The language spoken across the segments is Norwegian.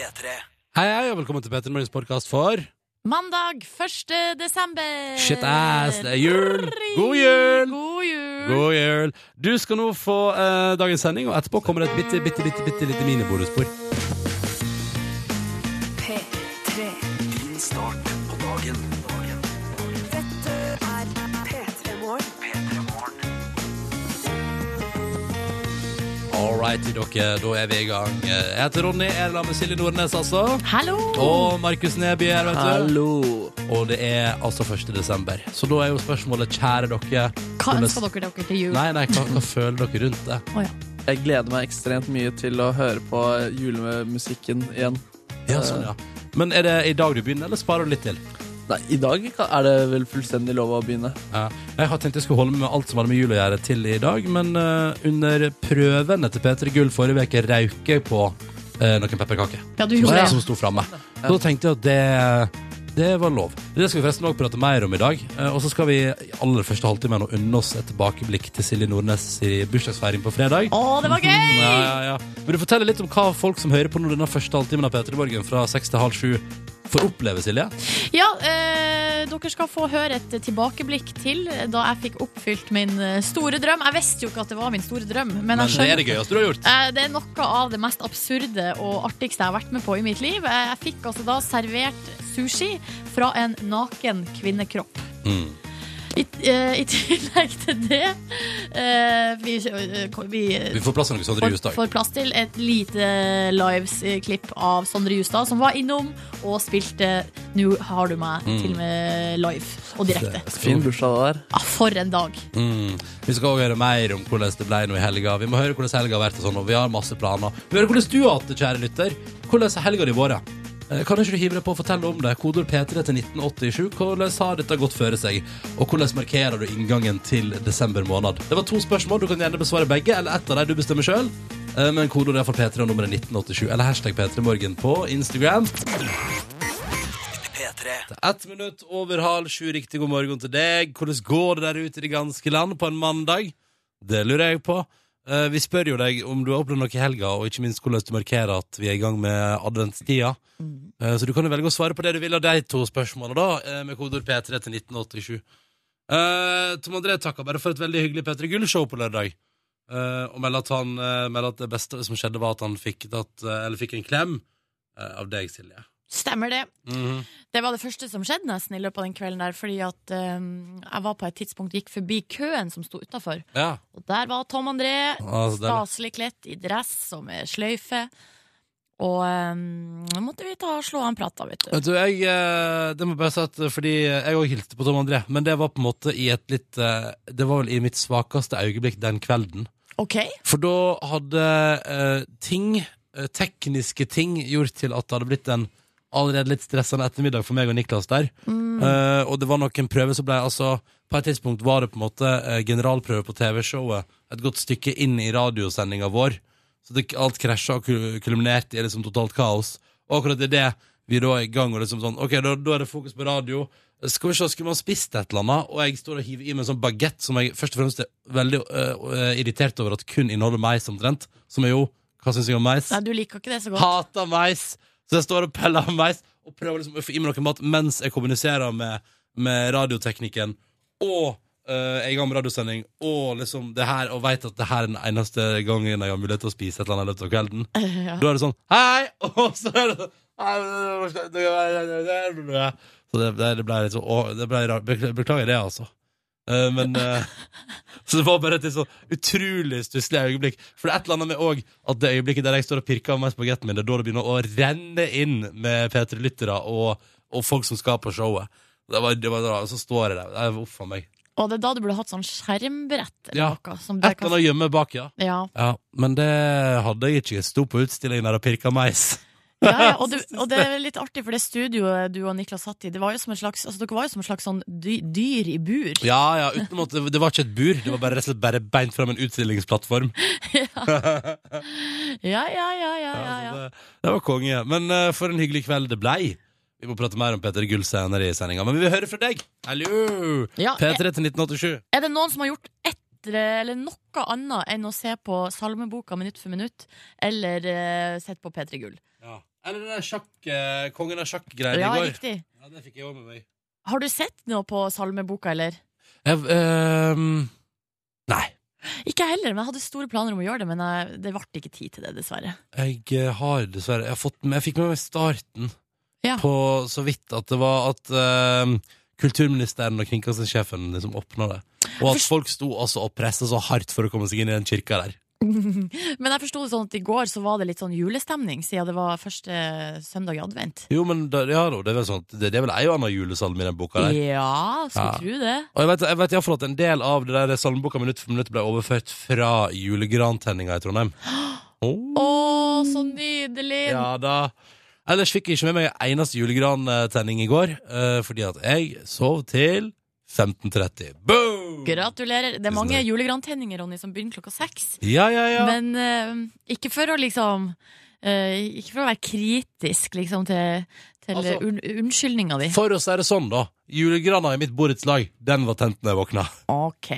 P3. Hei, hei, og velkommen til Petter Morgens podkast for Mandag 1. desember. Shit ass, det er jul! God jul! God jul! God jul! Du skal nå få eh, dagens sending, og etterpå kommer det et bitte, bitte, bitte, bitte lite minibonusspor. Right, dere, da er vi i gang. Jeg heter Ronny, jeg er sammen med Silje Nordnes, altså. Hallo! Og Markus Neby her, vet du. Hallo. Og det er altså 1. desember. Så da er jo spørsmålet, kjære dere Hva ønsker dere dere til jul? Nei, nei, hva, hva føler dere rundt det? Oh, ja. Jeg gleder meg ekstremt mye til å høre på julemusikken igjen. Ja, sånn, ja. Men er det i dag du begynner, eller sparer du litt til? Nei, I dag er det vel fullstendig lov å begynne. Ja. Jeg har tenkt jeg skulle holde med alt som hadde med jul å gjøre til i dag, men uh, under prøvene til P3 Gull forrige uke røyk jeg på uh, noen pepperkaker. Ja, du gjorde det. som sto framme. Da tenkte jeg at det, det var lov. Det skal vi forresten også prate mer om i dag. Eh, og så skal vi i aller første halvtime nå unne oss et tilbakeblikk til Silje Nordnes i bursdagsfeiring på fredag. Å, det var gøy! Ja, ja, ja. Vil du fortelle litt om hva folk som hører på nå denne første halvtimen av P3 Morgen fra seks til halv sju, får oppleve, Silje? Ja, eh, dere skal få høre et tilbakeblikk til da jeg fikk oppfylt min eh, store drøm. Jeg visste jo ikke at det var min store drøm, men, Men skjønner, det er det gøyeste du har gjort. Eh, Det er noe av det mest absurde og artigste jeg har vært med på i mitt liv. Eh, Jeg fikk altså da servert sushi fra en naken kvinnekropp. Mm. I, eh, I tillegg til det eh, vi, eh, vi, Vi får plass til noe Sondre får, Justad. får plass til et lite lives-klipp av Sondre Justad, som var innom og spilte 'Nå har du meg' Mm. til og med live og direkte. Fin bursdag det der. Ah, for en dag. Mm. Vi skal også høre mer om hvordan det ble nå i helga. Vi må høre hvordan helga har vært, og sånn, og vi har masse planer. Vi hører hvordan du har hatt det, kjære lytter. Hvordan har helga di vært? Eh, Kan ikke du hive deg på og fortelle om det? Kodord P3 til 1987. Hvordan har dette gått føre seg? Og hvordan markerer du inngangen til desember måned? Det var to spørsmål. Du kan gjerne besvare begge, eller ett av dem du bestemmer sjøl. Men kodord er for P3 og nummeret 1987. Eller hashtag P3morgen på Instagram. P3. Ett minutt over halv sju. Riktig god morgen til deg. Hvordan går det der ute i det ganske land på en mandag? Det lurer jeg på. Eh, vi spør jo deg om du har opplevd noe i helga, og ikke minst hvordan du markerer at vi er i gang med adventstida. Mm. så du kan jo velge å svare på det du vil av de to spørsmålene, da, eh, med kodeord P3 til 1987. Uh, Tom André takker bare for et veldig hyggelig P3 Gull-show på lørdag. Uh, og melder at, han, uh, melder at det beste som skjedde, var at han fikk, tatt, eh, eller fikk en klem eh, av deg, Silje. Stemmer det. Mhm. Det var det første som skjedde nesten i løpet av den kvelden der, fordi at um, jeg var på et tidspunkt gikk forbi køen som sto utafor. Ja. Og der var Tom André, Altså, staselig kledd i dress og med sløyfe. Og um, nå måtte vi ta og slå av en prat, da, vet du. Vet du, jeg, eh, det må bare si at Fordi jeg òg hilste på Tom André, men det var på en måte i et litt eh, Det var vel i mitt svakeste øyeblikk den kvelden. OK? For da hadde eh, ting, eh, tekniske ting, gjort til at det hadde blitt en allerede litt stressende ettermiddag for meg og Niklas der. Eh, og det var nok en prøve som ble altså På et tidspunkt var det på en måte eh, generalprøve på TV-showet et godt stykke inn i radiosendinga vår. Så det, alt krasja og kul- kulminerte i liksom totalt kaos. Og akkurat i det vi da er i gang, og liksom sånn Ok, da, da er det fokus på radio. Skal vi se, skulle man spist et eller annet, og jeg står og hiver i meg en sånn bagett som jeg først og fremst er veldig uh, irritert over at kun inneholder meis, omtrent. Som er jo Hva syns jeg om meis? Nei, du liker ikke det så godt. Hater mais! Så jeg står og peller av meis og prøver liksom å få i meg noe mat mens jeg kommuniserer med, med radioteknikken og øh, er i gang med radiosending og liksom det her, og veit at det her er den eneste gangen jeg har mulighet til å spise et eller annet i løpet av kvelden. Ja. Da er det sånn Hei! Og så er det sånn Så det, det, det ble litt sånn Beklager det, altså. Eh, men uh, Så det var bare et litt sånn utrolig stusslig øyeblikk. For det er et eller annet med òg at det øyeblikket der jeg står og pirker av meg spagettien min, det er da det begynner å renne inn med P3-lyttere og, og folk som skal på showet. Det var, det var, så står jeg der. Det er Uff a meg. Og det er da du burde hatt sånn skjermbrett eller Ja. noe. Som Et eller annet å gjemme bak, ja. ja. ja. Men det hadde jeg ikke. Sto på utstillingen der og pirka mais. Ja, ja, og, du, og det er litt artig, for det studioet du og Niklas satt i, det var jo som en slags, altså, dere var jo som en slags sånn dy, dyr i bur. Ja, ja, uten at det, det var ikke et bur. Det var bare, slett bare beint fram en utstillingsplattform. Ja, ja, ja, ja, ja, Ja, det, det var konge. Men uh, for en hyggelig kveld det blei. Vi må prate mer om Peter Gull senere i sendinga, men vi vil høre fra deg. Hallo! Ja, P3 til 1987. Er det noen som har gjort ett eller noe annet enn å se på salmeboka minutt for minutt, eller uh, sett på P3 Gull? Ja. Eller den der sjakk, eh, kongen av sjakk-greia Ja, i går. riktig. Ja, det fikk jeg òg med meg. Har du sett noe på salmeboka, eller? Jeg, ehm, nei. Ikke jeg heller, men jeg hadde store planer om å gjøre det, men jeg, det ble ikke tid til det, dessverre. Jeg eh, har dessverre Jeg, har fått, med- jeg fikk med meg starten Ja. på så vidt at det var at ehm, kulturministeren og kringkastingssjefen liksom åpna det. Og at folk sto altså og pressa så hardt for å komme seg inn i den kirka der. Men jeg forsto det sånn at i går så var det litt sånn julestemning, siden det var første søndag i advent. Jo, men det, ja, da, det er vel sånn det, det er vel ei og anna julesalme i den boka der. Ja, skulle Ja. tro det. Og jeg vet, jeg vet i hvert fall at en del av det der salmeboka minutt for minutt ble overført fra julegrantenninga i Trondheim. Å, Oh. så nydelig! Ja da. Ellers fikk jeg ikke med meg en eneste julegrantenning i går, eh, fordi at jeg sov til 15.30. Boom! Gratulerer. Det er mange julegrantenninger, Ronny, som begynner klokka seks. Ja, ja, ja. Men uh, ikke for å liksom uh, Ikke for å være kritisk liksom til, til Altså- un unnskyldninga di. For å si det sånn, da. Julegrana i mitt borettslag, den var tent da jeg våkna. OK.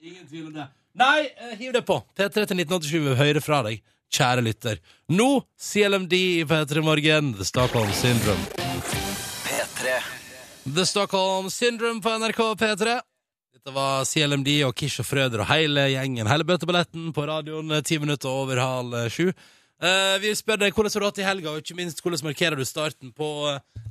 Ingen tvil om det. Nei, uh, hiv det på. P3 til 1987 vil høre fra deg, kjære lytter. Nå CLMD i P3 Morgen, The Stockholm Syndrome. P3. The Stockholm Syndrome på NRK P3. Dette var CLMD og Kish og Frøder og hele gjengen. Hele bøtteballetten på radioen eh, ti minutter over halv eh, sju. Uh, vi spør deg hvordan har du hatt i helga, og ikke minst hvordan markerer du starten på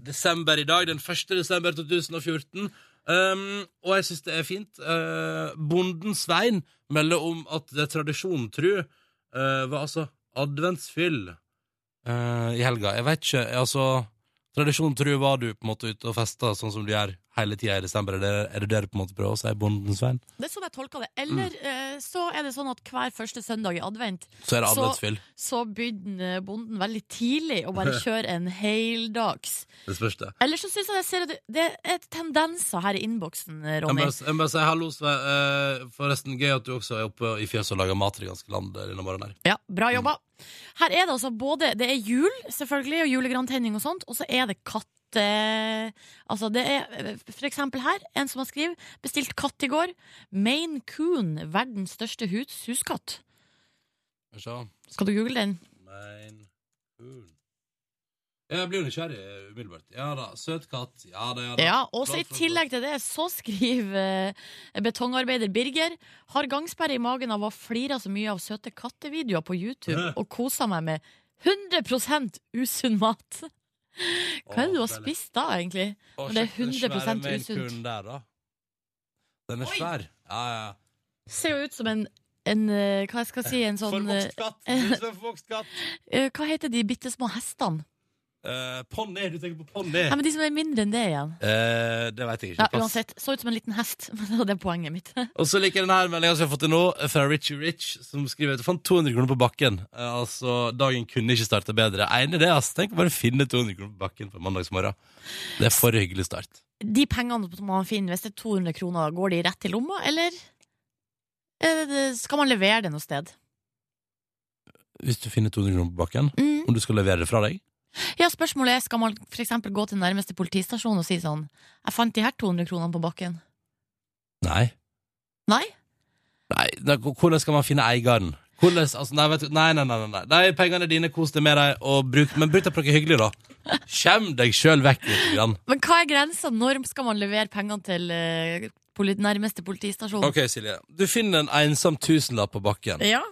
desember i dag, den 1. desember 2014. Um, og jeg syns det er fint. Uh, Bonden Svein melder om at det tradisjonen tru, uh, var altså adventsfyll uh, i helga. Jeg vet ikke, altså Tradisjon tru var du på en måte ute og festa sånn som du gjør hele tida i desember. Er det er det, det du på en måte prøver å si, Bonden Svein? Det er sånn jeg tolker det. Eller eh, så er det sånn at hver første søndag i advent Så er det Så- adventsfyll. så begynner bonden veldig tidlig å bare kjøre en heldags. Det spørs det. Eller så syns jeg jeg ser at det, er tendenser her i innboksen, Ronny. jeg må bare si hallo, Svein. Eh, forresten, gøy at du også er oppe i fjøset og lager mat til det ganske land denne morgenen. her. Ja, bra jobba. Her er det altså både Det er jul, selvfølgelig, og julegrantenning og sånt, og så er det katte... Altså, det er eh, for eksempel her, en som har skrevet Bestilt katt i går. Maine Coon, verdens største hus, huskatt. Skal du google den? Maine Coon. Jeg blir jo nysgjerrig eh, umiddelbart. Ja da. Søt katt. Ja da, ja da. Ja, også i tillegg til det så skriver eh, betongarbeider Birger Har gangsperre i magen av å flire så mye av søte kattevideoer på YouTube og kosa meg med 100% usunn mat. Hva er det du har spist da, egentlig? Når det er 100% usunt. Der, da. Den er svær. Ja, ja. Ser jo ut som en, en eh, Hva skal jeg si, en sånn eh, Forvokst katt. Forvokst katt. eh, Hva heter de bitte små hestene? Uh, Ponni. Du tenker på ponni. Nei, men De som er mindre enn det igjen. Uh, det vet jeg ikke. Ja, uansett, Så ut som en liten hest. Men det er poenget mitt. Og så liker jeg denne meldinga som jeg har fått til nå, fra Richie Rich, som skriver at du fant 200 kroner på bakken. Uh, altså, dagen kunne ikke starte bedre. Enig i det, ass. Tenk å bare finne 200 kroner på bakken på mandagsmorgen. Det er for hyggelig start. De pengene som man finner, hvis det er 200 kroner, går de rett til lomma, eller eh, skal man levere det noe sted? Hvis du finner 200 kroner på bakken, Mm. om du skal levere det fra deg Ja, spørsmålet er, skal man for eksempel gå til nærmeste politistasjon og si sånn Jeg fant de her 200 kronene på bakken. Nei. Nei? Nei, da, Hvordan skal man finne eieren? Hvordan, altså, nei, vet du, nei, nei, nei, nei, nei. Nei, Pengene dine, kos deg med dem, og bruk, men bruk dem på noe hyggelig, da. Skjem deg sjøl vekk litt. Grann. Men hva er grensa? Når skal man levere pengene til uh, nærmeste politistasjon? Ok, Silje. Du finner en ensom tusenlapp på bakken. Ja.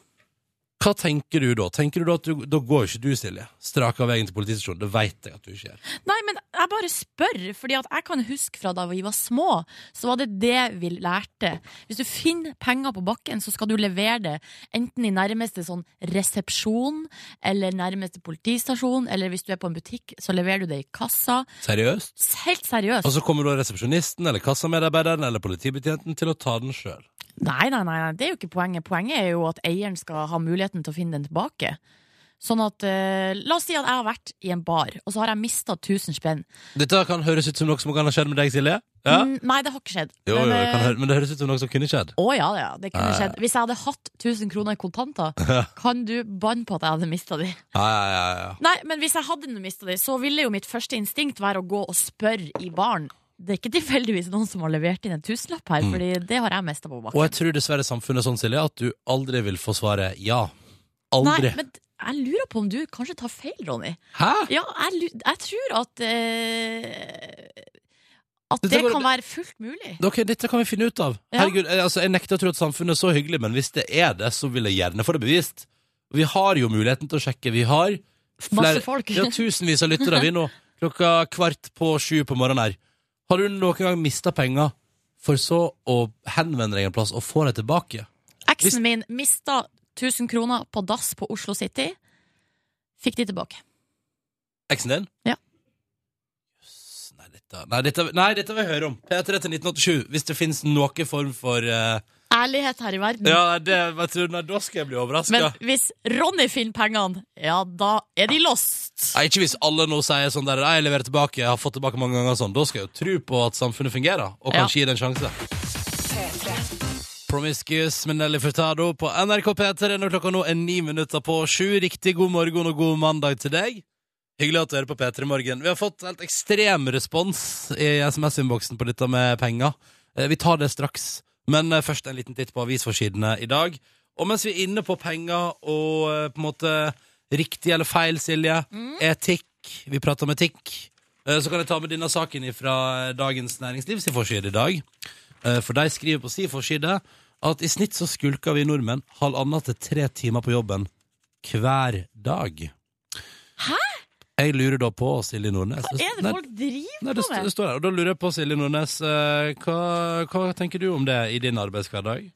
Hva tenker du da? Tenker du da at du, Da går ikke du, Silje. Strak av veien til politistasjonen. Det veit jeg at du ikke gjør. Nei, men jeg bare spør, fordi at jeg kan huske fra da vi var små, så var det det vi lærte. Hvis du finner penger på bakken, så skal du levere det enten i nærmeste sånn resepsjon, eller nærmeste politistasjon, eller hvis du er på en butikk, så leverer du det i kassa. Seriøst? Helt seriøst. Og så kommer da resepsjonisten eller kassamedarbeideren eller politibetjenten til å ta den sjøl. Nei, nei, nei, det er jo ikke poenget. Poenget er jo at eieren skal ha muligheten til å finne den tilbake. Sånn at, eh, La oss si at jeg har vært i en bar, og så har jeg mista 1000 spenn. Dette kan høres ut som noe som kan ha skjedd med deg, Silje. Ja? Mm, nei, det har ikke skjedd. Jo, jo, Men, det kan, eh, hø- men det høres ut som noe som kunne skjedd. Å ja, ja, det kunne skjedd. Hvis jeg hadde hatt 1000 kroner i kontanter, kan du banne på at jeg hadde mista de. Ja, ja, ja, ja. Nei, men hvis jeg hadde mista de, så ville jo mitt første instinkt være å gå og spørre i baren. Det er ikke tilfeldigvis noen som har levert inn en tusenlapp her, Mm. Fordi det har jeg mista på bakken. Og jeg tror dessverre samfunnet er sånn, Silje, at du aldri vil få svaret ja. Aldri. Nei, men jeg lurer på om du kanskje tar feil, Ronny. Hæ? Ja, jeg, jeg tror at eh, At Dette det går- kan være fullt mulig. Okay, dette kan vi finne ut av. Ja. Herregud, jeg, altså, Jeg nekter å tro at samfunnet er så hyggelig, men hvis det er det, så vil jeg gjerne få det bevist. Vi har jo muligheten til å sjekke. Vi har Masse folk. Ja, tusenvis av lyttere vi nå. Klokka kvart på sju på morgenen her. Har du noen gang mista penger, for så å henvende deg en plass og få det tilbake? Eksen min mista 1000 kroner på dass på Oslo City. Fikk de tilbake. Eksen din? Ja. Jøss, Nei, dette, nei, dette, nei, dette vil jeg høre om. P3 til 1987. Hvis det finnes noen form for eh, Ærlighet her i verden. Ja, det, vet du, da skal jeg bli overraska. Men hvis Ronny finner pengene, ja, da er de lost. Nei, ikke hvis alle nå sier sånn der Jeg leverer tilbake, jeg har fått tilbake mange ganger sånn. Da skal jeg jo tro på at samfunnet fungerer, og kanskje gi det en sjanse. Promiscuous med Nelly Furtado på NRK P3 når klokka nå er ni minutter på sju. Riktig god morgen og god mandag til deg. Hyggelig at du hører på P3 Morgen. Vi har fått helt ekstrem respons i SMS-innboksen på dette med penger. Eh, Vi tar det straks, men eh, først en liten titt på avisforsidene i dag. Og mens vi er inne på penger og eh, på en måte riktig eller feil, Silje, etikk, vi prater om etikk, eh, så kan jeg ta med denne saken fra Dagens Næringsliv sin forside i dag. For de skriver på sin forside at i snitt så skulker vi nordmenn halvannen til tre timer på jobben hver dag. Hæ? Jeg lurer da på, Silje Nordnes Hva er det folk driver Nei, det, st- med? står her. Og da lurer jeg på, Silje Nordnes, eh, hva, hva tenker du om det i din arbeidshverdag?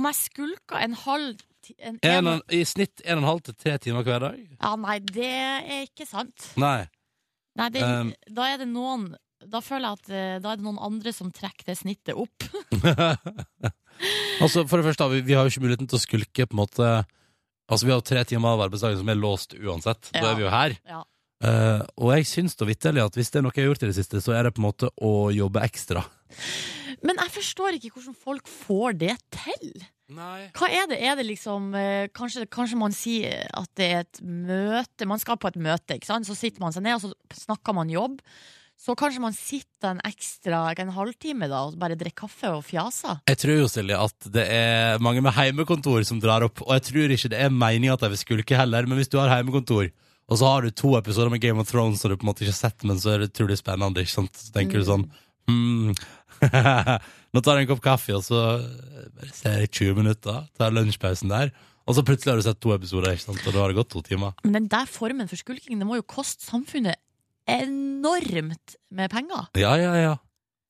Om jeg skulker en halv ti- en, En, en, I snitt en og en halv til tre timer hver dag? Ja, nei, det er ikke sant. Nei. Nei, det, Um. da er det noen Da føler jeg at eh, da er det noen andre som trekker det snittet opp. altså, for det første, har vi, vi har jo ikke muligheten til å skulke på en måte Altså, vi har tre timer av arbeidsdagen som er låst uansett. Da Ja. er vi jo her. Ja. Eh, og jeg syns da vitterlig at hvis det er noe jeg har gjort i det siste, så er det på en måte å jobbe ekstra. Men jeg forstår ikke hvordan folk får det til. Nei. Hva er det? Er det liksom eh, kanskje, kanskje man sier at det er et møte Man skal på et møte, ikke sant? Så sitter man seg ned, og så snakker man jobb. Så kanskje man sitter en ekstra en halvtime da og bare drikker kaffe og fjaser. Jeg tror jo, Silje, at det er mange med heimekontor som drar opp, og jeg tror ikke det er meninga at de vil skulke heller, men hvis du har heimekontor, og så har du to episoder med Game of Thrones som du på en måte ikke har sett, men så er det utrolig spennende, ikke sant, så tenker du sånn hmm, Nå tar jeg en kopp kaffe, og så ser jeg 20 minutter, tar lunsjpausen der, og så plutselig har du sett to episoder, ikke sant, og da har det gått to timer. Men den der formen for skulking det må jo koste samfunnet enormt med penger. Ja, ja, ja.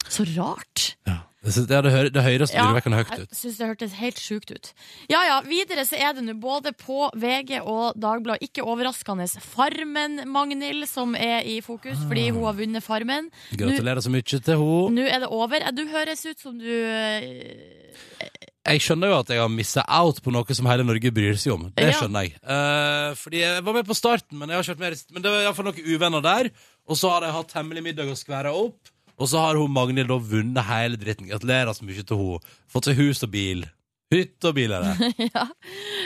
Så rart. ja. Det, det, det, høres Ja, høyt ut. Jeg syns det hørtes helt sjukt ut. Ja ja, videre så er det nå både på VG og Dagbladet, ikke overraskende, Farmen-Magnhild som er i fokus fordi hun har vunnet Farmen. Gratulerer så mye til henne. Nå er det over. Du høres ut som du eh, Jeg skjønner jo at jeg har missa out på noe som hele Norge bryr seg om. Det skjønner jeg. Eh, fordi jeg var med på starten, men jeg har kjørt mer i- Men det var iallfall noen uvenner der. Og så har de hatt hemmelig middag og skværa opp. Og så har hun Magnhild da vunnet hele dritten. Gratulerer så mye til hun Fått seg hus og bil. Hytte og bil er det. ja.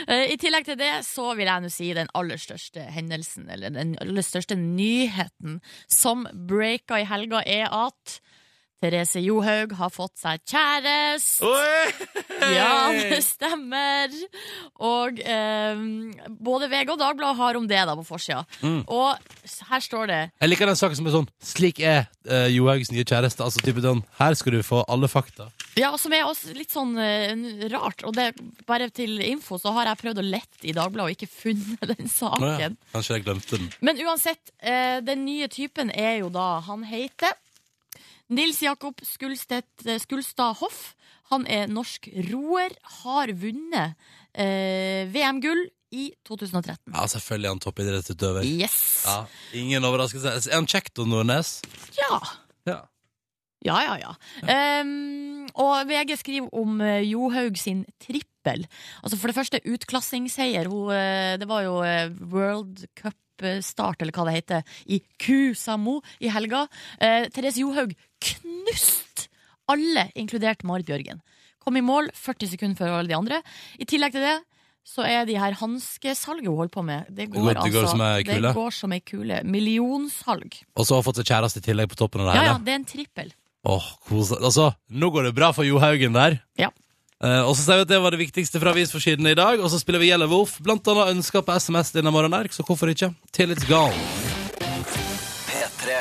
Eh, I tillegg til det så vil jeg nå si den aller største hendelsen, eller den aller største nyheten som breaka i helga, er at Therese Johaug har fått seg kjæreste. Ja, det stemmer. Og eh, både VG og Dagbladet har om det da på forsida. Mm. Og her står det Jeg liker den saken som er sånn Slik er uh, Johaugs nye kjæreste. Altså type sånn Her skal du få alle fakta. Ja, som er også litt sånn uh, rart. Og det, bare til info så har jeg prøvd å lette i Dagbladet og ikke funnet den Nå, ja. saken. Kanskje jeg glemte den. Men uansett, eh, den nye typen er jo da Han heter Nils Jakob eh, Skulstad Hoff. Han er norsk roer, har vunnet eh, VM-gull i 2013. Ja, selvfølgelig er han toppidrettsutøver. Yes! Ja, ingen overraskelse. Er han kjekk, Don Nordnes? Ja. Ja. Ja, ja, ja. Um, og VG skriver om eh, Johaug sin trippel. Altså For det første, utklassingsseier. Hun, eh, det var jo World World Cup-start, eller hva det heter, i Kusamo i helga. Eh, Therese Johaug knust alle, inkludert Marit Bjørgen. Kom i mål 40 sekunder før alle de andre. I tillegg til det så er de her hanskesalget hun holder på med, det går, det går altså som ei kule. Går som ei kule. Millionsalg. Og så har hun fått seg kjæreste i tillegg på toppen av det Ja, hele. ja, det er en trippel. Åh, oh, Altså, nå går det bra for Johaugen der. Ja. Eh, og så sier vi at det var det viktigste fra avisforsidene i dag, og så spiller vi Yellow Wolf. Blant annet ønsker på SMS denne morgenen her, så hvorfor ikke? Till it's gone. P3.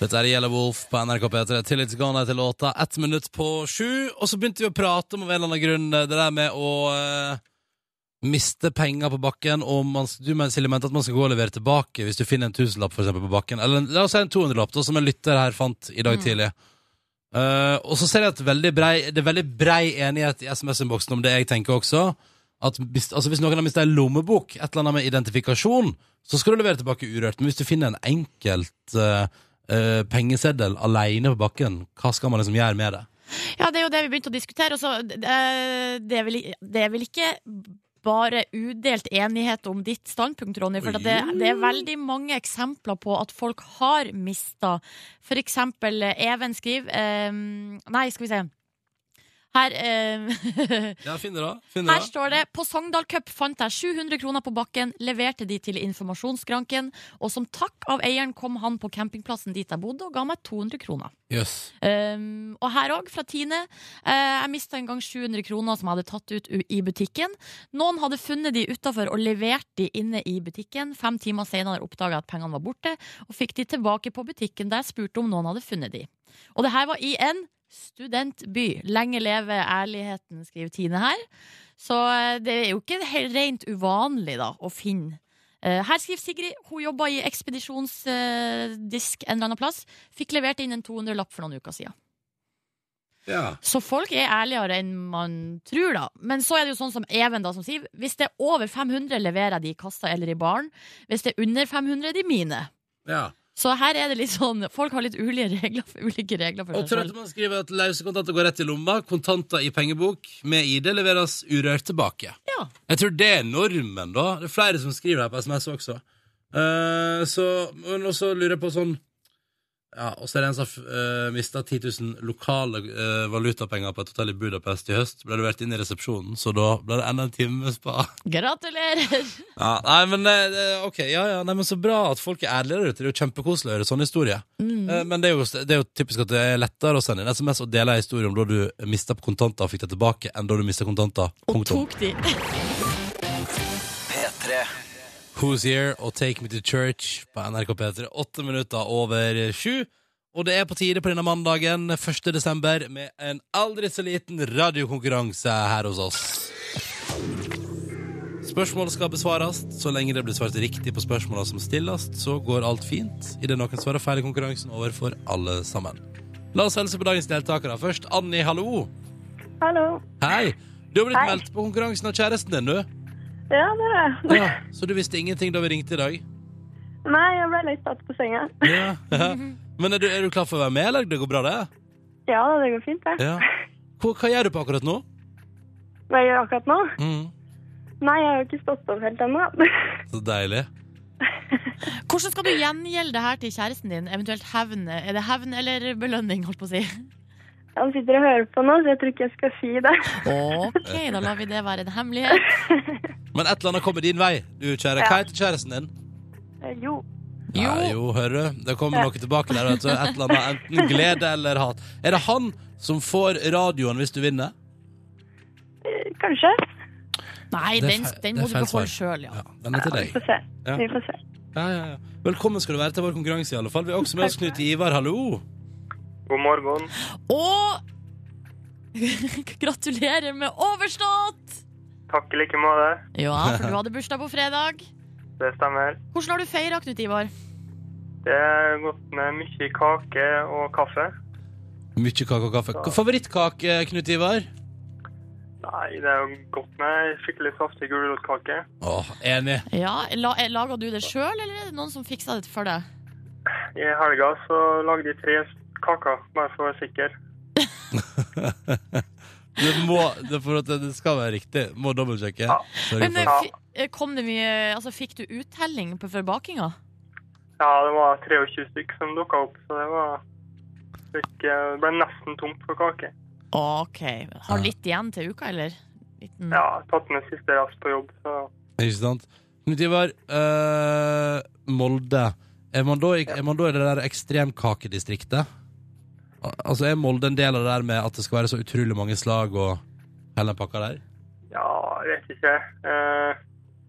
Dette er Yellow Wolf på NRK P3. Till it's gone er til låta. Ett minutt på sju. Og så begynte vi å prate om av en eller annen grunn eh, det der med å uh, miste penger på bakken. Og man, du mener, Silje, mente at man skal gå og levere tilbake hvis du finner en tusenlapp for eksempel, på bakken. Eller en- la oss si en 200-lapp, som en lytter her fant i dag tidlig. Eh, og så ser jeg at brei, det er veldig brei enighet i SMS-innboksen om det jeg tenker også. At hvis, altså hvis noen har mistet en lommebok, et eller annet med identifikasjon, så skal du levere tilbake urørt. Men hvis du finner en enkelt uh, uh, pengeseddel alene på bakken, hva skal man liksom gjøre med det? Ja, det er jo det vi begynte å diskutere. og så, eh, det, er vel, det er vel ikke bare udelt enighet om ditt standpunkt, Ronny. For det, det er veldig mange eksempler på at folk har mista. For eksempel eh, Even skriver eh, Nei, skal vi se. Her eh, Ja, finner det finner Her står det på Sogndal Cup fant jeg 700 kroner på bakken, leverte de til informasjonsskranken, og som takk av eieren kom han på campingplassen dit jeg bodde, og ga meg 200 kroner. Yes. Um, og her òg, fra Tine. eh, jeg mista en gang 700 kroner som jeg hadde tatt ut i butikken. Noen hadde funnet de utafor og levert de inne i butikken. Fem timer senere oppdaga jeg at pengene var borte, og fikk de tilbake på butikken der jeg spurte om noen hadde funnet de. Og det her var i en studentby. Lenge leve ærligheten, skriver Tine her. Så eh, det er jo ikke helt rent uvanlig da, å finne Eh, Her skriver Sigrid hun jobba i ekspedisjonsdisk en eller annen plass. Fikk levert inn en 200-lapp for noen uker siden. Ja. Så folk er ærligere enn man tror, da. Men så er det jo sånn som Even da som sier hvis det er over 500, leverer jeg de i kassa eller i baren. Hvis det er under 500, er de mine. ja. Så her er det litt sånn Folk har litt ulike regler, ulike regler for Og seg selv. man skriver at løse kontanter går rett i lomma. Kontanter i pengebok med ID leveres urørt tilbake. Ja. Jeg tror det er normen, da. Det er flere som skriver her på SMS også. Eh, så, men også lurer jeg på sånn Ja, og så er det en som uh, mista 10 000 lokale uh, valutapenger på et hotell i Budapest i høst. Ble levert inn i resepsjonen, så da ble det enda en time med spa. Gratulerer! Ja, nei, men uh, ok, ja, ja, nei, men så bra at folk er ærlige der ute. Det er jo kjempekoselig å høre sånne historier. Eh, Men det er, jo, det er jo typisk at det er lettere å sende inn SMS og dele en historie om da du mista kontanter og fikk det tilbake, enn da du mista kontanter. Og tok de. P3. Who's Here og Take Me to Church på NRK P3. Åtte minutter over sju. Og det er på tide på denne mandagen 1. desember med en aldri så liten radiokonkurranse her hos oss. Spørsmål skal besvares. Så lenge det blir svart riktig på spørsmålene som stilles, så går alt fint. Idet noen svarer feil i konkurransen over for alle sammen. La oss helse på dagens deltakere. Først Anni, hallo. Hallo. Hei. Du har blitt Hei. meldt på konkurransen av kjæresten din, du. Ja, det er det. Ja, så du visste ingenting da vi ringte i dag? Nei, jeg ble litt satt på senga. Ja, ja. Men er du, er du klar for å være med, eller det går bra, det? Ja, det går fint, det. Ja. Hva, hva gjør du på akkurat nå? Hva jeg gjør akkurat nå? Mm. Nei, jeg har jo ikke stått opp helt ennå. Så deilig. Hvordan skal du gjengjelde det her til kjæresten din? Eventuelt hevn? Er det hevn eller belønning, holdt på å si? Han sitter og hører på nå, så jeg tror ikke jeg skal si det. Ok, da lar vi det være en hemmelighet. Men et eller annet kommer din vei, du kjære. Hva heter kjæresten din? Eh, Jo. Jo. Nei, jo, hører du. Det kommer noe tilbake der. Vet du. Et eller annet, enten glede eller hat. Er det han som får radioen hvis du vinner? Eh, Kanskje. Nei, er den, den må er du beholde sjøl, ja. Ja, den er til Vi deg. får se. Ja. Vi får se. Ja, ja, ja. Velkommen skal du være til vår konkurranse, i alle fall. Vi har også med oss Knut Ivar. Hallo. God morgen. Og gratulerer med overstått! Takk i like måte. Ja, for du hadde bursdag på fredag. Det stemmer. Hvordan har du feira, Knut Ivar? Det er godt med mye kake og kaffe. Mye kake og kaffe. Hva Favorittkake, Knut Ivar? Nei, det er jo godt med skikkelig saftig gulrotkake. Åh, enig. Ja, la, Laga du det sjøl, eller er det noen som fiksa det for deg? I helga så lagde jeg tre kaker, bare for å være sikker. Det må, det, for at det skal være riktig. Må dobbeltsjekke. Ja. Men eh, eh, kom det mye Altså, fikk du uttelling på- for bakinga? Ja, det var 23 stykk som dukka opp, så det var fikk, Det ble nesten tomt for kake. OK. Har litt igjen til uka, eller? Liten... Ja, tatt med siste rast på jobb, så Ikke sant? Knut Ivar, eh, Molde. Er man, da, er man da i det der ekstremkakedistriktet? Al- Altså Er Molde en del av det der med at det skal være så utrolig mange slag og Hele den pakka der? Ja, jeg vet ikke. Eh,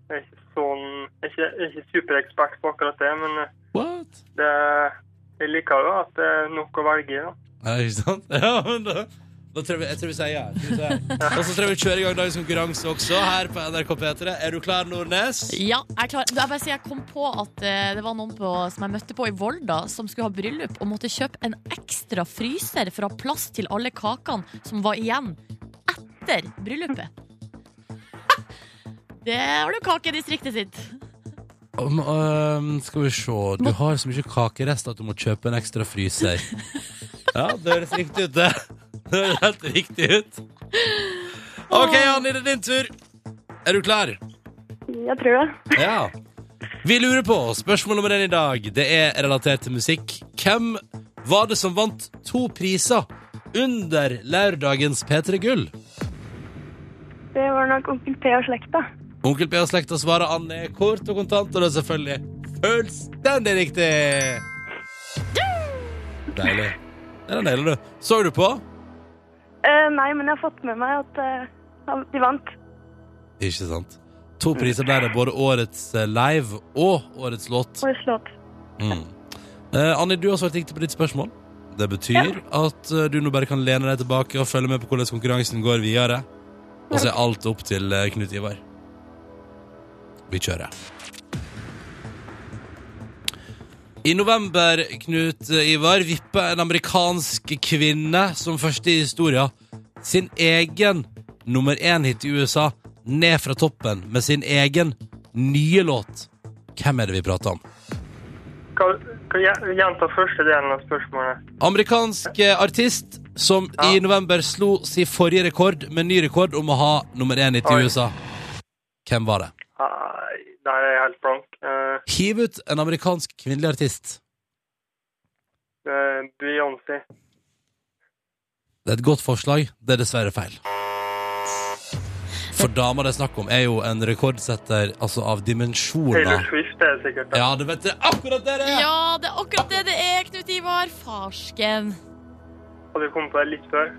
Jeg er ikke sånn Jeg er ikke, jeg er ikke superekspert på akkurat det, men eh, What? det, jeg liker jo at det er nok å velge i. Ja, ikke sant? Ja, men da tror jeg, vi- jeg tror vi sier ja. Og så tror jeg vi kjører i gang dagens konkurranse også, her på NRK P3. Er du klar, Nordnes? Ja, jeg er klar. Jeg bare sier jeg kom på at eh, det var noen på, som jeg møtte på i Volda, som skulle ha bryllup og måtte kjøpe en ekstra fryser for å ha plass til alle kakene som var igjen etter bryllupet. Det har du kakedistriktet sitt. Um, um, skal vi se Du har så mye kakerester at du må kjøpe en ekstra fryser. Ja, det høres riktig ut, det. Det høres helt riktig ut. OK, Anni, det er din tur. Er du klar? Jeg tror det. Ja. Vi lurer på spørsmål nummer én i dag. Det er relatert til musikk. Hvem var det som vant to priser under lørdagens P3 Gull? Det var nok onkel P og slekta. Onkel P og slekta svarer Anne kort og kontant, og det er selvfølgelig fullstendig riktig! Deilig. Den deilig, du. Så du på? Eh, nei, men jeg har fått med meg at uh, de vant. Ikke sant. To priser ble det, både årets eh, live og årets låt. Årets låt. Mm. Uh, Anni, du har svart riktig på ditt spørsmål. Det betyr at eh, du nå bare kan lene deg tilbake og følge med på hvordan konkurransen går videre. Og så er alt opp til Knut Ivar. Vi kjører. I november, Knut Ivar, vippa en amerikansk kvinne som første i historien sin egen nummer én-hit i USA ned fra toppen med sin egen nye låt. Hvem er det vi prater om? Kan kan jeg gjenta første delen av spørsmålet? Amerikansk eh, artist som Ja. i november slo sin forrige rekord med ny rekord om å ha nummer én i USA. Hvem var det? Nei, der er jeg helt blank. Eh, Hiv ut en amerikansk kvinnelig artist. det er Beyoncé. Det er et godt forslag. Det er dessverre feil. For dama det er snakk om, er jo en rekordsetter altså av dimensjoner. Taylor. Swift er det sikkert. da. Ja, det vet jeg akkurat det det er! Ja, det er akkurat det det er, Knut Ivar. Farsken. Hadde vi kommet på det litt før.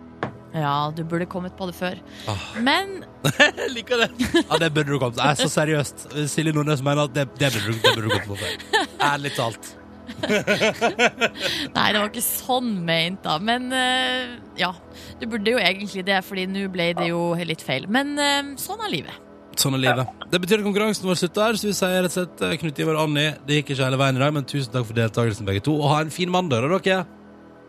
Ja, du burde kommet på det før. Ah. Men Jeg liker det. Ja, det burde du kommet på. Jeg er så seriøst. Silje Nordnes mener at det, det burde du det burde du kommet på før. Ærlig talt. Nei, det var ikke sånn ment, da. Men uh, ja. Du burde jo egentlig det, Fordi nå ble det jo litt feil. Men uh, sånn er livet. Sånn er livet. Det betyr at konkurransen vår slutter så vi sier rett og slett eh, Knut Ivar og Anni, det gikk ikke hele veien i dag, men tusen takk for deltakelsen, begge to. Og ha en fin mandag, da, dere.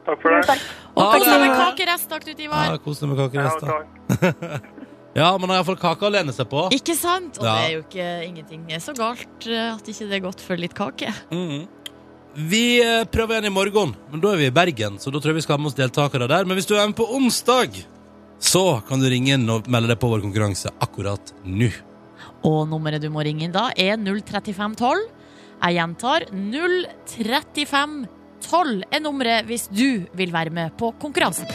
Takk for Jo, det. takk. Og kos deg med kakerest, Dr. Ivar. Ja. Kos deg med Ja, kakerester. takk. Ja, man har iallfall kake å lene seg på. Ikke sant? Og Ja. det er jo ikke ingenting er så galt eh, at ikke det er godt for litt kake. Mhm. Vi eh, prøver igjen i morgen, men da er vi i Bergen, så da tror jeg vi skal ha med oss deltakere der. Men hvis du er med på onsdag, så kan du ringe inn og melde deg på vår konkurranse akkurat nå. Og nummeret du må ringe inn da er 03512. Jeg gjentar 03512 er nummeret hvis du vil være med på konkurransen.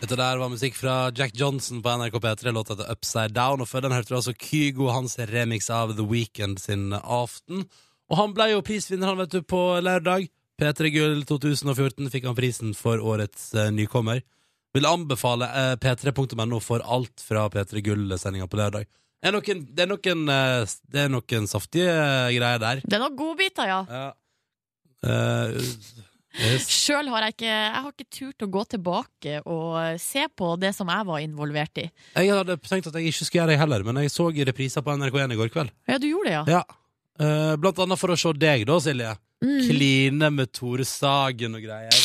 Dette der var musikk fra Jack Johnson på NRK P3, låta heter Upside Down. Og før den hørte du altså Kygo, hans remix av The Weekend sin Aften. Og han ble jo prisvinner, han, vet du, på lørdag. P3 Gull 2014 fikk han prisen for årets eh, nykommer. Vil anbefale eh, p3.no for alt fra P3 Gull-sendinga på lørdag. Det er noen, det er noen, eh, det er noen saftige eh, greier der. Det er noen godbiter, ja. Ja. Eh, yes. Sjøl har jeg ikke Jeg har ikke turt å gå tilbake og se på det som jeg var involvert i. Jeg hadde tenkt at jeg ikke skulle gjøre det heller, men jeg så repriser på NRK1 i går kveld. Ja, du gjorde det, ja. Ja. Eh, blant annet for å se deg, da, Silje. Mm. Kline med Tore Sagen og greier.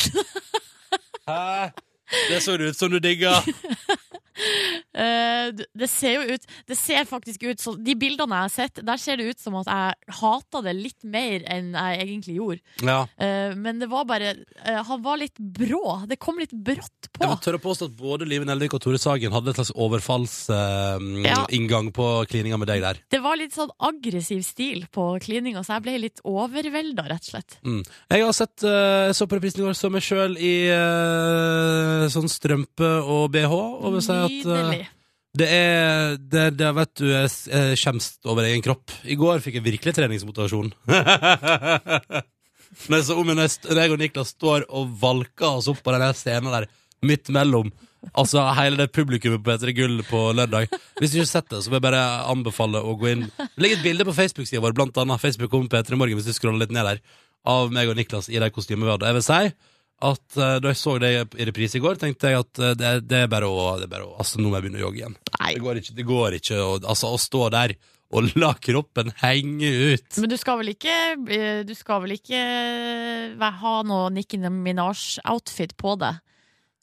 Hæ? Det så ut som du digga. Eh, det ser jo ut Det ser faktisk ut som De bildene jeg har sett, der ser det ut som at jeg hata det litt mer enn jeg egentlig gjorde. Ja. Eh, men det var bare eh, Han var litt brå. Det kom litt brått på. Jeg vil tørre påstå at både Live Nelvik og Tore Sagen hadde et slags overfallsinngang Ja. inngang på klininga med deg der. Det var litt sånn aggressiv stil på klininga, så jeg ble litt overvelda, rett og slett. Mm. Jeg har sett uh, så på reprisen i går, så meg sjøl i uh, sånn strømpe og bh, og vil si at Nydelig. Det er det, det vet du, jeg skjemst over egen kropp. I går fikk jeg virkelig treningsmotivasjon. Når jeg så om når jeg og Niklas står og valker oss opp på den scenen der, midt mellom Altså hele det publikummet på P3 Gull på lørdag. Hvis du ikke har sett det, så vil jeg bare anbefale å gå inn. Legg et bilde på Facebook-sida vår, blant annet Facebook om P3 Morgen, hvis du scroller litt ned der, av meg og Niklas i de kostymene vi hadde. Jeg vil si at uh, da jeg så det i reprise i går, tenkte jeg at uh, det, det er bare å, det er bare å Altså, nå må jeg begynne å jogge igjen. Nei. Det går ikke, det går ikke å, altså, å stå der og la kroppen henge ut. Men du skal vel ikke eh, Du skal vel ikke ha noe Nicki Minaj-outfit på deg?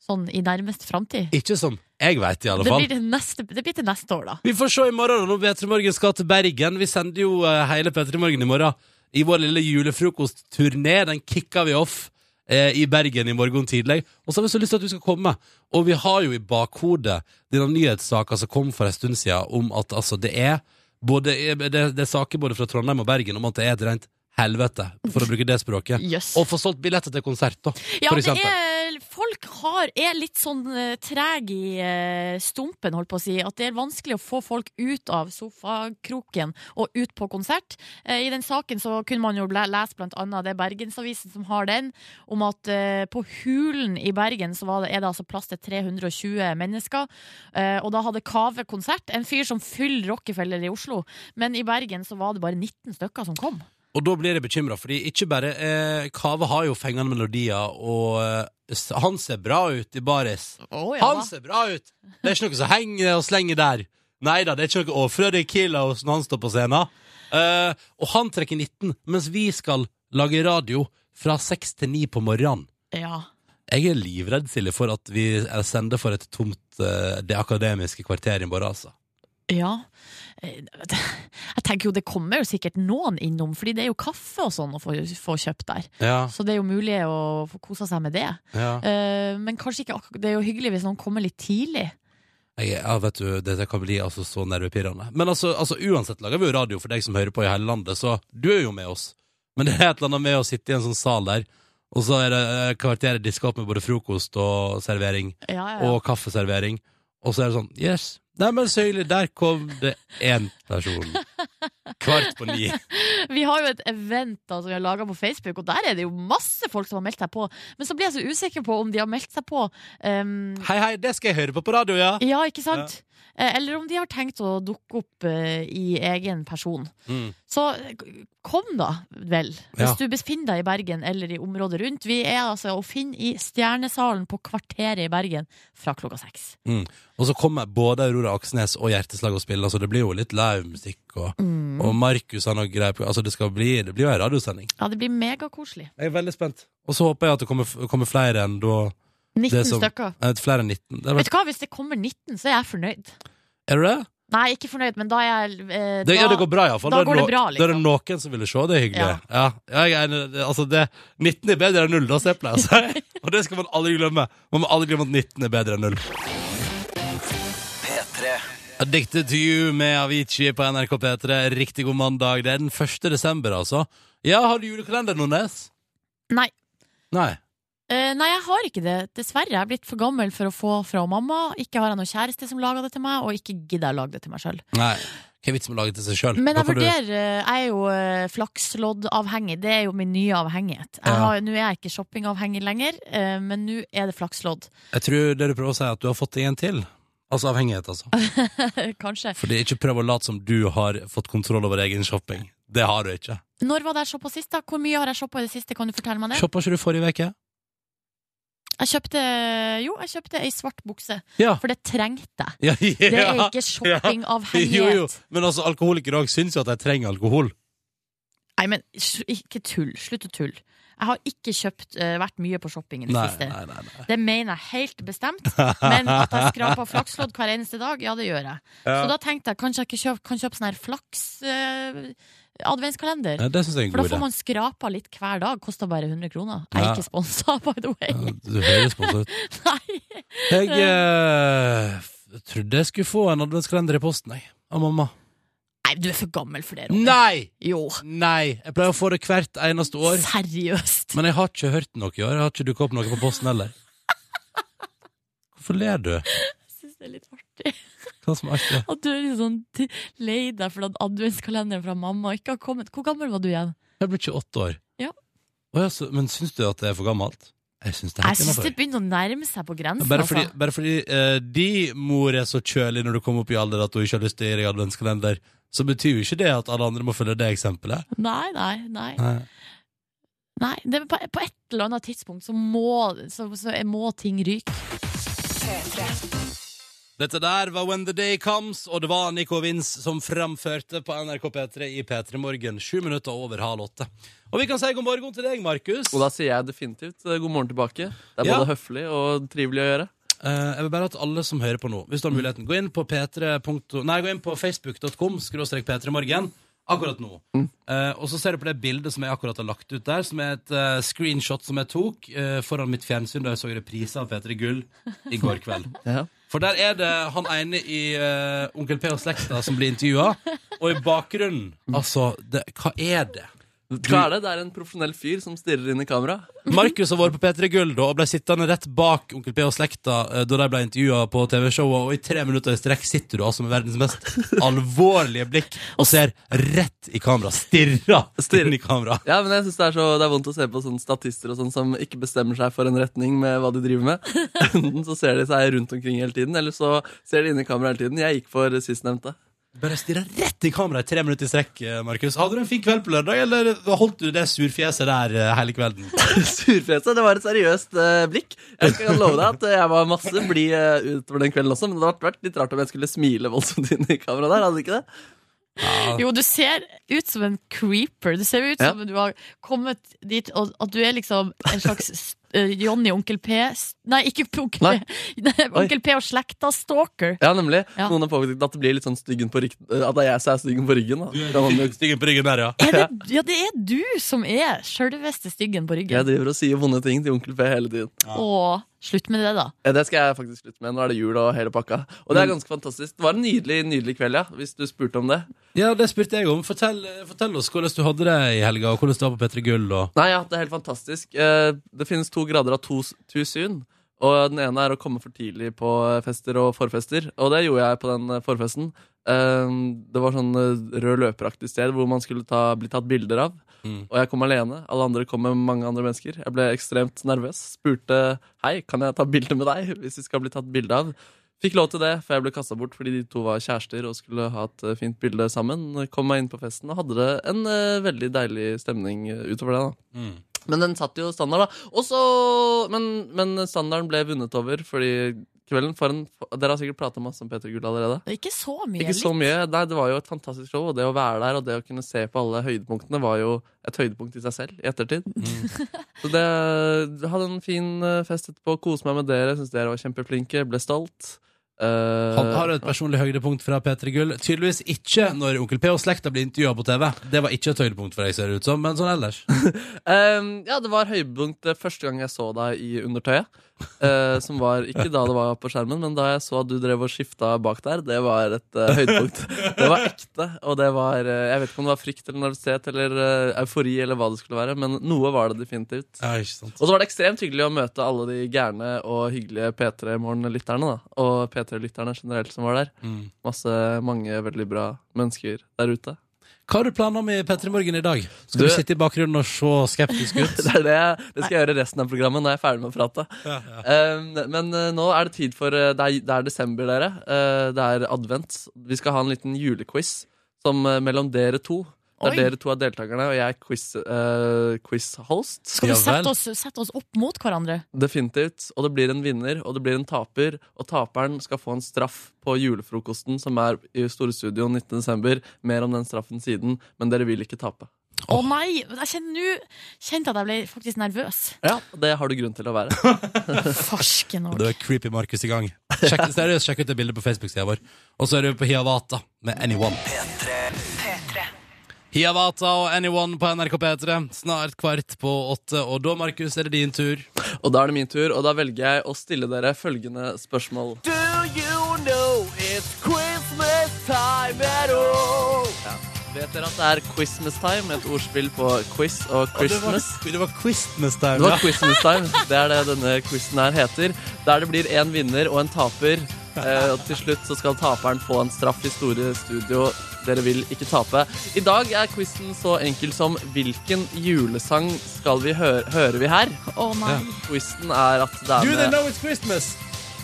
Sånn i nærmeste framtid? Ikke som jeg veit, i alle Det fall. blir, til neste, det blir til neste år, da. Vi får se i morgen når P3 Morgen skal til Bergen. Vi sender jo hele P3 Morgen i morgen i vår lille julefrokostturné. Den kicker vi off eh, i Bergen i morgen tidlig. Og så har vi så lyst til at du skal komme. Og vi har jo i bakhodet denne nyhetssaka som kom for en stund siden, om at altså, det er både, det, det er saker både fra Trondheim og Bergen om at det er et rent helvete, for å bruke det språket. Yes. Og få solgt billetter til konsert, da. Ja, for det eksempel. er Folk har, er litt sånn uh, i eh, stumpen, holdt på å si. At det er vanskelig å få folk ut av sofakroken og ut på konsert. Eh, I den saken så kunne man jo lese blant annet, det er Bergensavisen som har den, om at på Hulen i Bergen så var det, er det altså plass til 320 mennesker. Og da hadde Kave konsert. En fyr som fyller Rockefeller i Oslo. Men i Bergen så var det bare 19 stykker som kom. Og da blir jeg bekymra, fordi ikke bare eh, Kave har jo fengende melodier, og eh, han ser bra ut i baris. Oh, ja, Han ser bra ut! Det er ikke noe som henger og slenger der. Nei da, det er ikke noe overflødig kilos når han står på scenen. Eh, og han trekker 19, mens vi skal lage radio fra 6 til 9 på morgenen. ja. Jeg er livredd, Silje, for at vi er sender for et tomt eh, Det akademiske kvarteret i morgen, altså. Ja. Eh, Jeg tenker jo det kommer jo sikkert noen innom, fordi det er jo kaffe og sånn å få, få kjøpt der. Ja, Så det er jo mulig å få kosa seg med det. ja. Eh, Men kanskje ikke Det er jo hyggelig hvis noen kommer litt tidlig. Jeg, ja, vet du, Dette kan bli altså så nervepirrende. Men altså, altså, uansett lager vi jo radio for deg som hører på i hele landet, så du er jo med oss. Men det er et eller annet med å sitte i en sånn sal der, og så er det eh, kvarteret diska opp med både frokost og servering, ja, ja. og kaffeservering, og så er det sånn Yes, nei, men så hyggelig, der kom det én person. Kvart på ni. Vi har jo et event da, som vi har laga på Facebook, og der er det jo masse folk som har meldt seg på. Men så blir jeg så usikker på om de har meldt seg på um, Hei, hei, det skal jeg høre på på radio, ja. Ja, ikke sant? Ja. Eller om de har tenkt å dukke opp uh, i egen person. Mm. Så eh, kom da, vel. Hvis Ja. du befinner deg i Bergen eller i området rundt. Vi er altså å finne i Stjernesalen på Kvarteret i Bergen fra klokka seks. Og så kommer både Aurora Aksnes og Hjerteslag og spiller, så det blir jo litt livemusikk, og, Mm. Og Markus har noe greier på Altså, det skal bli, det blir jo en radiosending. Ja, det blir megakoselig. Jeg er veldig spent. Og så håper jeg at det kommer, kommer flere enn da 19 som- stykker. eh, Flere enn 19. Det Vet du hva, hvis det kommer 19, så er jeg fornøyd. er du det? Nei, ikke fornøyd, men da er jeg eh, det? da, Ja, det går bra, iallfall. da går det bra, Da er det liksom. noen som ville se. Det er hyggelig. Ja. Ja. Ja, jeg altså, det, 19 er bedre enn 0, da, som jeg pleier å. Og det skal man aldri glemme. Man må aldri glemme at 19 er bedre enn 0. P3. Addicted to you med Avicii på NRK P3. Riktig god mandag. Det er den 1. desember, altså. Ja, har du julekalender, Nordnes? Nei. Nei. Eh, nei, jeg har ikke det. Dessverre. Jeg er blitt for gammel for å få fra mamma. Ikke har jeg noen kjæreste som lager det til meg, og ikke gidder jeg å lage det til meg sjøl. Hva er vitsen med å lage det til seg sjøl? Men jeg vurderer eh, Jeg er jo eh, flaksloddavhengig. Det er jo min nye avhengighet. Jeg har- Nå er jeg ikke shoppingavhengig lenger, eh, men nå er det flakslodd. Jeg tror det du prøver å si, er at du har fått deg en til. Altså avhengighet, altså. Kanskje. Fordi ikke prøv å late som du har fått kontroll over egen shopping. Det har du ikke. Når var det jeg shoppa sist? da? Hvor mye har jeg shoppa i det siste? Kan du fortelle meg det? Shoppa ikke du forrige uke? Jeg kjøpte Jo, jeg kjøpte ei svart bukse. Ja. For det trengte jeg. ja, Det er ja. ikke Jo, jo. Men altså, alkoholikere òg syns jo at de trenger alkohol. Nei, men ikke tull. Slutt å tulle. Jeg har ikke kjøpt, uh, vært mye på shopping i det Nei, siste. nei, nei. Det mener jeg helt bestemt. Men at jeg skraper flakslodd hver eneste dag, ja, det gjør jeg. Ja. Så da tenkte jeg kanskje jeg ikke kjøp, kan kjøpe sånn her flaks Uh, adventskalender. Ja, For da får man skrapa litt hver dag. Koster bare 100 kroner. Jeg er Ja. ikke sponsa, by the way. Ja, du høres sponsa ut. Nei. Jeg eh, trodde jeg skulle få en adventskalender i posten, jeg. Av mamma. Nei, du er for gammel for det, Ronny. Nei! Jo. Nei! Jeg pleier å få det hvert eneste år. Seriøst. Men jeg har ikke hørt noe i år. Jeg har ikke dukka opp noe på posten heller. Hvorfor ler du? Jeg syns det er litt artig. Hva som er artig? At du er litt sånn lei deg for at adventskalenderen fra mamma ikke har kommet. Hvor gammel var du igjen? Jeg ble 28 år. Ja. Men syns du at det er for gammelt? Jeg syns det Jeg synes det begynner å nærme seg på grensen. Bare fordi, altså. bare fordi uh, de mor er så kjølig når du kommer opp i alder at hun ikke har lyst til å gi deg adventskalender, så betyr jo ikke det at alle andre må følge det eksempelet. Nei, nei, nei. Nei. nei det, er på, på et eller annet tidspunkt så må, så, så må ting ryke. Dette der var When the Day Comes, og det var Nico Vince som framførte på NRK P3 i P3 Morgen, sju minutter over halv åtte. Og vi kan si god morgen til deg, Markus. Og da sier jeg definitivt eh, god morgen tilbake. Det er Ja. både høflig og trivelig å gjøre. Eh, jeg vil bare at alle som hører på nå, hvis du har muligheten, gå inn på p3. Nei, gå inn på facebook.com skråstrek p3morgen akkurat nå. Eh, og så ser du på det bildet som jeg akkurat har lagt ut der, som er et uh, screenshot som jeg tok foran mitt fjernsyn da jeg så reprise av P3 Gull i går kveld. Ja. For der er det han ene i Onkel P og slekta som blir intervjua, og i bakgrunnen, altså det, Hva er det? Hva er det? Det er en profesjonell fyr som stirrer inn i kamera. Markus har vært på P3 Gull da, og ble sittende rett bak Onkel P og slekta eh, da de ble intervjua på TV-showet, og i tre minutter i strekk sitter du altså med verdens mest alvorlige blikk og ser rett i kamera. Stirrer Stirrer. inn i kamera. Ja, men jeg synes det, er så, det er vondt å se på sånne statister og sånn som ikke bestemmer seg for en retning med hva de driver med. Enten så ser de seg rundt omkring hele tiden, eller så ser de inn i kamera hele tiden. Jeg gikk for sistnevnte. Bare stirrer rett i kameraet i tre minutter i strekk, eh, Markus. Hadde du en fin kveld på lørdag, eller holdt du det surfjeset der eh, hele kvelden? Surfjeset, det var et seriøst uh, blikk. Jeg kan love deg at jeg var masse blid uh, utover den kvelden også, men det hadde vært litt rart om jeg skulle smile voldsomt inn i kamera der. hadde det ikke det? Jo, du ser ut som en creeper. Du ser ut Ja. som du har kommet dit, og at du er liksom en slags Johnny Onkel P Nei, ikke Onkel Nei. P. Onkel P og slekta-stalker. Ja, nemlig. Ja. Noen har påpekt at det blir litt sånn styggen på ryggen. At det er jeg som er styggen på ryggen. Da. Styggen på ryggen der, ja. Er det, ja, det er du som er sjølveste styggen på ryggen. Jeg driver og sier vonde ting til onkel P hele tiden. Åh, slutt med det, da. Ja, det skal jeg faktisk slutte med. Nå er det jul og hele pakka. Og det er ganske fantastisk. Det var en nydelig nydelig kveld, ja, hvis du spurte om det. Ja, det spurte jeg om. Fortell, fortell oss hvordan du hadde det i helga, og hvordan det var på P3 Gull. Og... Nei, ja, det er helt fantastisk. Eh, Det finnes to grader av to, too soon. Og den ene er å komme for tidlig på fester og forfester. Og det gjorde jeg på den eh, forfesten. Eh, Det var sånn eh, rød løperaktig sted hvor man skulle ta, bli tatt bilder av. Mm. Og jeg kom alene. Alle andre kom med mange andre mennesker. Jeg ble ekstremt nervøs. Spurte hei, kan jeg ta bilde med deg hvis vi skal bli tatt bilde av. Fikk lov til det, for jeg ble kasta bort fordi de to var kjærester og skulle ha et eh, fint bilde sammen. Kom meg inn på festen og hadde det en veldig deilig stemning utover det. da Mm. Men den satt jo standard, da. Også, men, men standarden ble vunnet over fordi kvelden for en, Dere har sikkert prata masse om Peter Gull allerede. Ikke så mye. Ikke så mye. Nei, det var jo et fantastisk show, og det å være der og det å kunne se på alle høydepunktene var jo et høydepunkt i seg selv i ettertid. Så det hadde en fin eh, fest etterpå, Kose meg med dere, syns dere var kjempeflinke, ble stolt. Eh, Han har et personlig høydepunkt fra P3 Gull. Tydeligvis ikke når Onkel P og slekta blir intervjua på TV. Det var ikke et høydepunkt for deg, ser det ut som, men sånn ellers. um, ja, det var høydepunkt første gang jeg så deg i undertøyet. Eh, som var ikke da det var på skjermen, men da jeg så at du drev og skifta bak der. Det var et uh, høydepunkt. Det var ekte, og det var uh, Jeg vet ikke om det var frykt eller nervøsitet eller eufori eller hva det skulle være, men noe var det definitivt. Ja. Og så var det ekstremt hyggelig å møte alle de gærne og hyggelige P3 Morgen-lytterne. da Og P3-lytterne generelt som var der. Mm. Masse, mange veldig bra mennesker der ute. Hva har du planer med P3 Morgen i dag? Skal Du- du sitte i bakgrunnen og se skeptisk ut? Det er det, det skal jeg gjøre resten av programmet når jeg er ferdig med å prate. Um, men uh, nå er det tid for uh, det, er, det er desember, dere. Uh, det er advent. Vi skal ha en liten julequiz som, mellom dere to. Der er dere to er deltakerne, og jeg er quiz, uh, quiz-host. Skal vi sette oss, sette oss opp mot hverandre? Definitivt. Og det blir en vinner, og det blir en taper. Og taperen skal få en straff på julefrokosten som er i Store Studio 19.12. Mer om den straffen siden, men dere vil ikke tape. Å nei! Jeg kjenner nå kjente at jeg ble faktisk nervøs. Ja, Det har du grunn til å være. Farsken òg. Du er Creepy Markus i gang. Sjekk, seriøst, sjekk ut det bildet på Facebook-sida vår. Og så er du på Hiawata med Anyone. Hiawatha og Anyone på NRK P3. Snart kvart på åtte. Og da, Markus, er det din tur. Og da er det min tur, og da velger jeg å stille dere følgende spørsmål. Do you know it's Christmas time at all? Ja. Vet dere at det er Christmas time? Et ordspill på quiz og Christmas. Det var Christmas time. Det var Christmas time. Det er det denne quizen her heter. Der det blir en vinner og en taper. Eh, og til slutt så skal taperen få en straff i store studio. Dere vil ikke tape. I dag er quizen så enkel som hvilken julesang skal vi høre, hører vi her? Å nei. Quizen er at det Do er they know it's Christmas?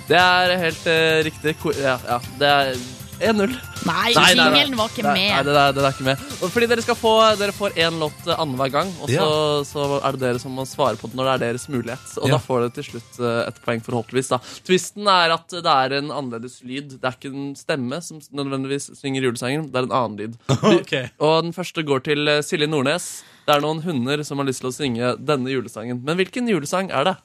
Det er helt uh, riktig. Ja, ja, det er 1-0. Nei, jingelen var ikke med. nei, det, er, det er ikke med. Og fordi dere skal få Dere får én låt eh, annenhver gang, og så, så er det dere som må svare på det når det er deres mulighet. Og Ja. da får dere til slutt eh, et poeng, forhåpentligvis. da Twisten er at det er en annerledes lyd. Det er ikke en stemme som nødvendigvis synger julesangen, det er en annen lyd. okay. Og den første går til eh, Silje Nordnes. Det er noen hunder som har lyst til å synge denne julesangen. Men hvilken julesang er det?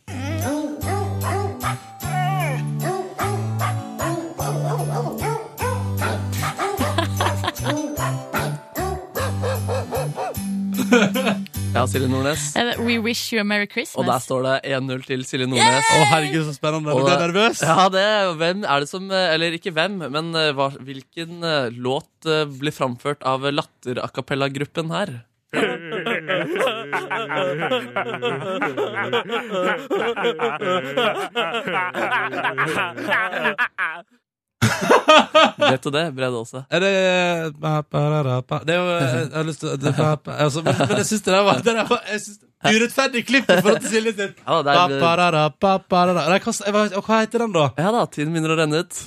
Ja, Silje Nordnes. Er We Wish You a Merry Christmas? Og der står det 1-0 til Silje Nordnes. Å, herregud, så spennende. Og Du ble nervøs? Ja, det, hvem er det som eh, Eller ikke hvem, men eh, hva, hvilken eh, låt eh, blir framført av latter-a-cappella-gruppen her? Vet du det, Brede Aase? Er det ba. Det er jo Jeg har lyst til det, altså, men, men jeg syns det der var, det der var jeg synes, Urettferdig klipp i forhold til Silje sin. Ja, det er, hva, og hva heter den, da? ja da, tiden begynner å renne ut.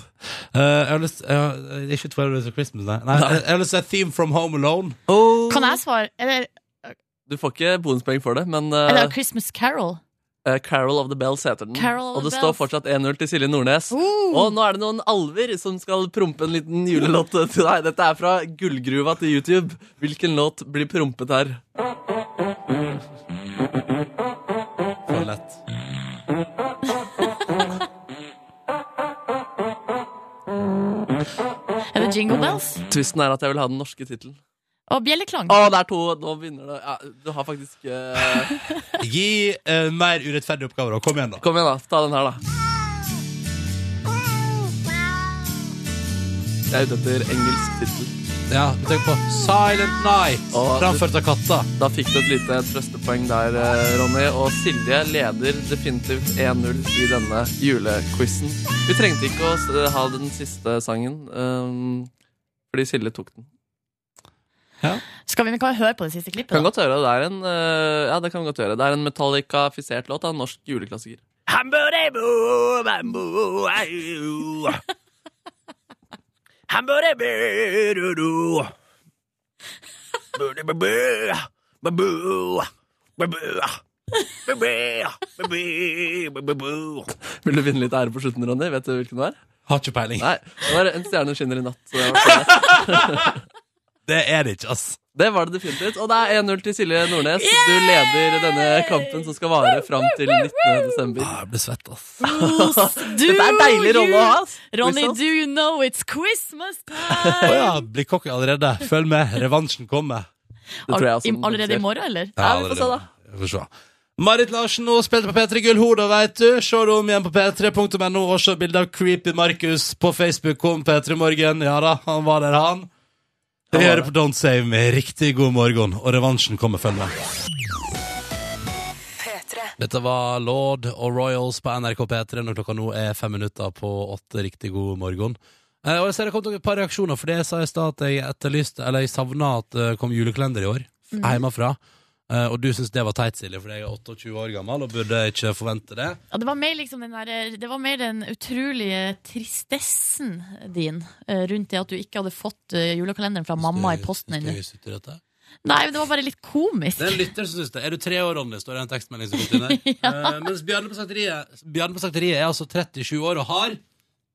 Uh, jeg har lyst til Ikke Twelve Days of Christmas, nei. nei jeg, jeg har lyst til Theme from Home Alone. Kan jeg svare? Eller, Du får ikke bonuspoeng for det, men uh, eller Christmas Carol? Eh, Carol of the Bells heter den. Carol og det står Bells. fortsatt 1-0 til Silje Nordnes. Uh. Og nå er det noen alver som skal prompe en liten julelåt til deg. Dette er fra gullgruva til YouTube. Hvilken låt blir prompet her? For lett. Er det Jingle Bells? Twisten er at jeg vil ha den norske tittelen. Og Bjelleklang? Å, det er to! Nå begynner det ja, Du har faktisk eh, Gi eh, mer urettferdige oppgaver, da. Kom igjen, da. Kom igjen, da. Ta den her, da. Jeg er ute etter engelsk tittel. Ja, du tenker på Silent Night, Å, framført av katta. Da fikk du et lite trøstepoeng der, eh, Ronny. Og Silje leder definitivt 1-0 i denne julequizen. Vi trengte ikke å s- ha den siste sangen, um, fordi Silje tok den. Skal vi, vi kan høre på det siste klippet? Kan da? godt høre, det er en eh, Ja, det kan vi godt gjøre. Det er en Metallica-fisert låt av en norsk juleklassiker. Vil du vinne litt ære på slutten, Ronny? Vet du hvilken det er? Har ikke peiling. Nei, det var En stjerne skinner i natt. Det, er det ikke, ass. det var det definitivt. Og det er 1-0 til Silje Nordnes. Du leder denne kampen som skal vare fram til 19. desember. Ah, jeg blir svett, ass. Dette er en deilig rolle å ha. ass. Ronny, do you know it's Christmas Å time? ja, blir cocky allerede. Følg med, revansjen kommer. Det tror jeg også Allerede i morgen, eller? Ja, vi får se, da. Vi får se. Marit Larsen nå spilte på P3 Gull, hun da, veit du. Se det om igjen på p3.no og se bilde av Creepy Markus på Facebook. om P3 Morgen. Ja da, han var der, han. Vi hører på Don't Save Me. Riktig god morgen, og revansjen kommer, følg med. Dette var Lord og Royals på NRK P3 når klokka nå er fem minutter på åtte. Riktig god morgen. Eh, og jeg ser det kom et par reaksjoner, for det sa jeg i stad at jeg etterlyste Eller jeg savna at det kom julekalender i år. Hjemmefra. Eh, og du syns det var teit, Silje, fordi jeg er 28 år gammel og burde ikke forvente det. Ja, det var mer liksom den der, Det var mer den utrolige tristessen din eh, rundt det at du ikke hadde fått eh, julekalenderen fra mamma i posten ennå. Nei, men det var bare litt komisk. Det er en lytter som synes det. Er du tre år, Ronny? Står det en tekstmelding som inn her. Eh, mens Bjarne på slakteriet Bjarne på slakteriet er altså 37 år og har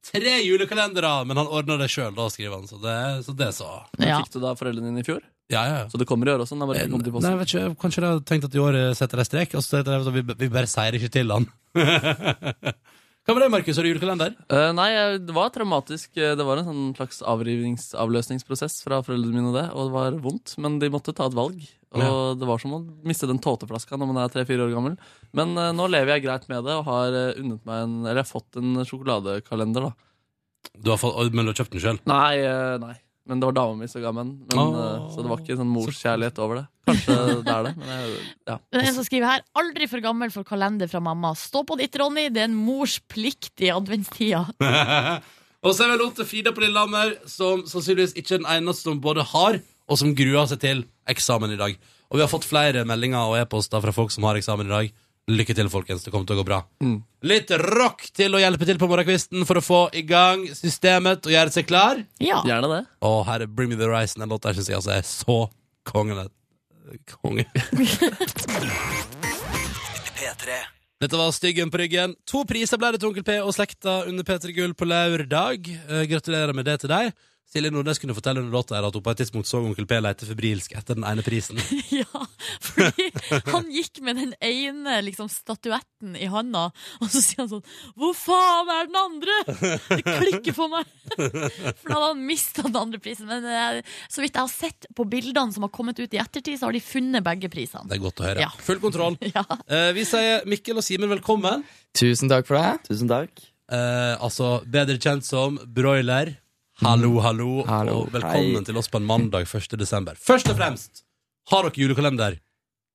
tre julekalendere, men han ordner det sjøl, da, skriver han. Så det, så det så. Ja. Fikk du da foreldrene dine i fjor? Ja, ja, ja. Så det kommer i år også? I Nei, jeg vet ikke, Kanskje de har tenkt at i år setter de strek, og så vi, vi bare sier ikke til han. Hva med deg, Markus? Har du julekalender? Uh, nei, det var traumatisk. Eh, Det var en sånn slags avløsningsprosess fra foreldrene mine, og det, og det var vondt. Men de måtte ta et valg. Og Ja. det var som å miste den tåteflaska når man er tre-fire år gammel. Men uh, nå lever jeg greit med det og har eh, unnet meg en Eller jeg har fått en sjokoladekalender, da. Du har fått, men du har kjøpt den sjøl? Nei, uh, nei. Men det var dama mi som ga meg den. Men, eh, så det var ikke sånn morskjærlighet over det. Kanskje det er det, men jeg, ja. Det er en som skriver her Aldri for gammel for kalender fra mamma. Stå på ditt, Ronny. Det er en mors plikt i adventstida. Og så er det lov til Frida på Lillehammer, som sannsynligvis ikke er den eneste som både har, og som gruer seg til eksamen i dag. Og vi har fått flere meldinger og e-poster fra folk som har eksamen i dag. Lykke til, folkens. Det kommer til å gå bra. Litt rock til å hjelpe til på morgenkvisten for å få i gang systemet og gjøre seg klar. Ja. Gjerne det. Å, her er Bring Me The Horizon. Den låta syns jeg altså er så kongen. Konge. Dette var Styggen på ryggen. To priser ble det til Onkel P og slekta under P3 Gull på lørdag. Eh, gratulerer med det til deg. Silje Nordnes kunne fortelle under låta at hun på et tidspunkt så Onkel P lete febrilsk etter den ene prisen. Ja, fordi han gikk med den ene liksom, statuetten i handa, og så sier han sånn Hvor faen er den andre?! Det klikker for meg! For da hadde han mista den andre prisen. Men eh, så vidt jeg har sett på bildene som har kommet ut i ettertid, så har de funnet begge prisene. Det er godt å høre. Ja. Full kontroll. Ja. Eh, vi sier Mikkel og Simen velkommen. Tusen takk for det. Tusen takk. Eh, altså bedre kjent som broiler. Hallo, hallo, Hallo. og velkommen Hei. til oss på en mandag 1. desember. Først og fremst, har dere julekalender?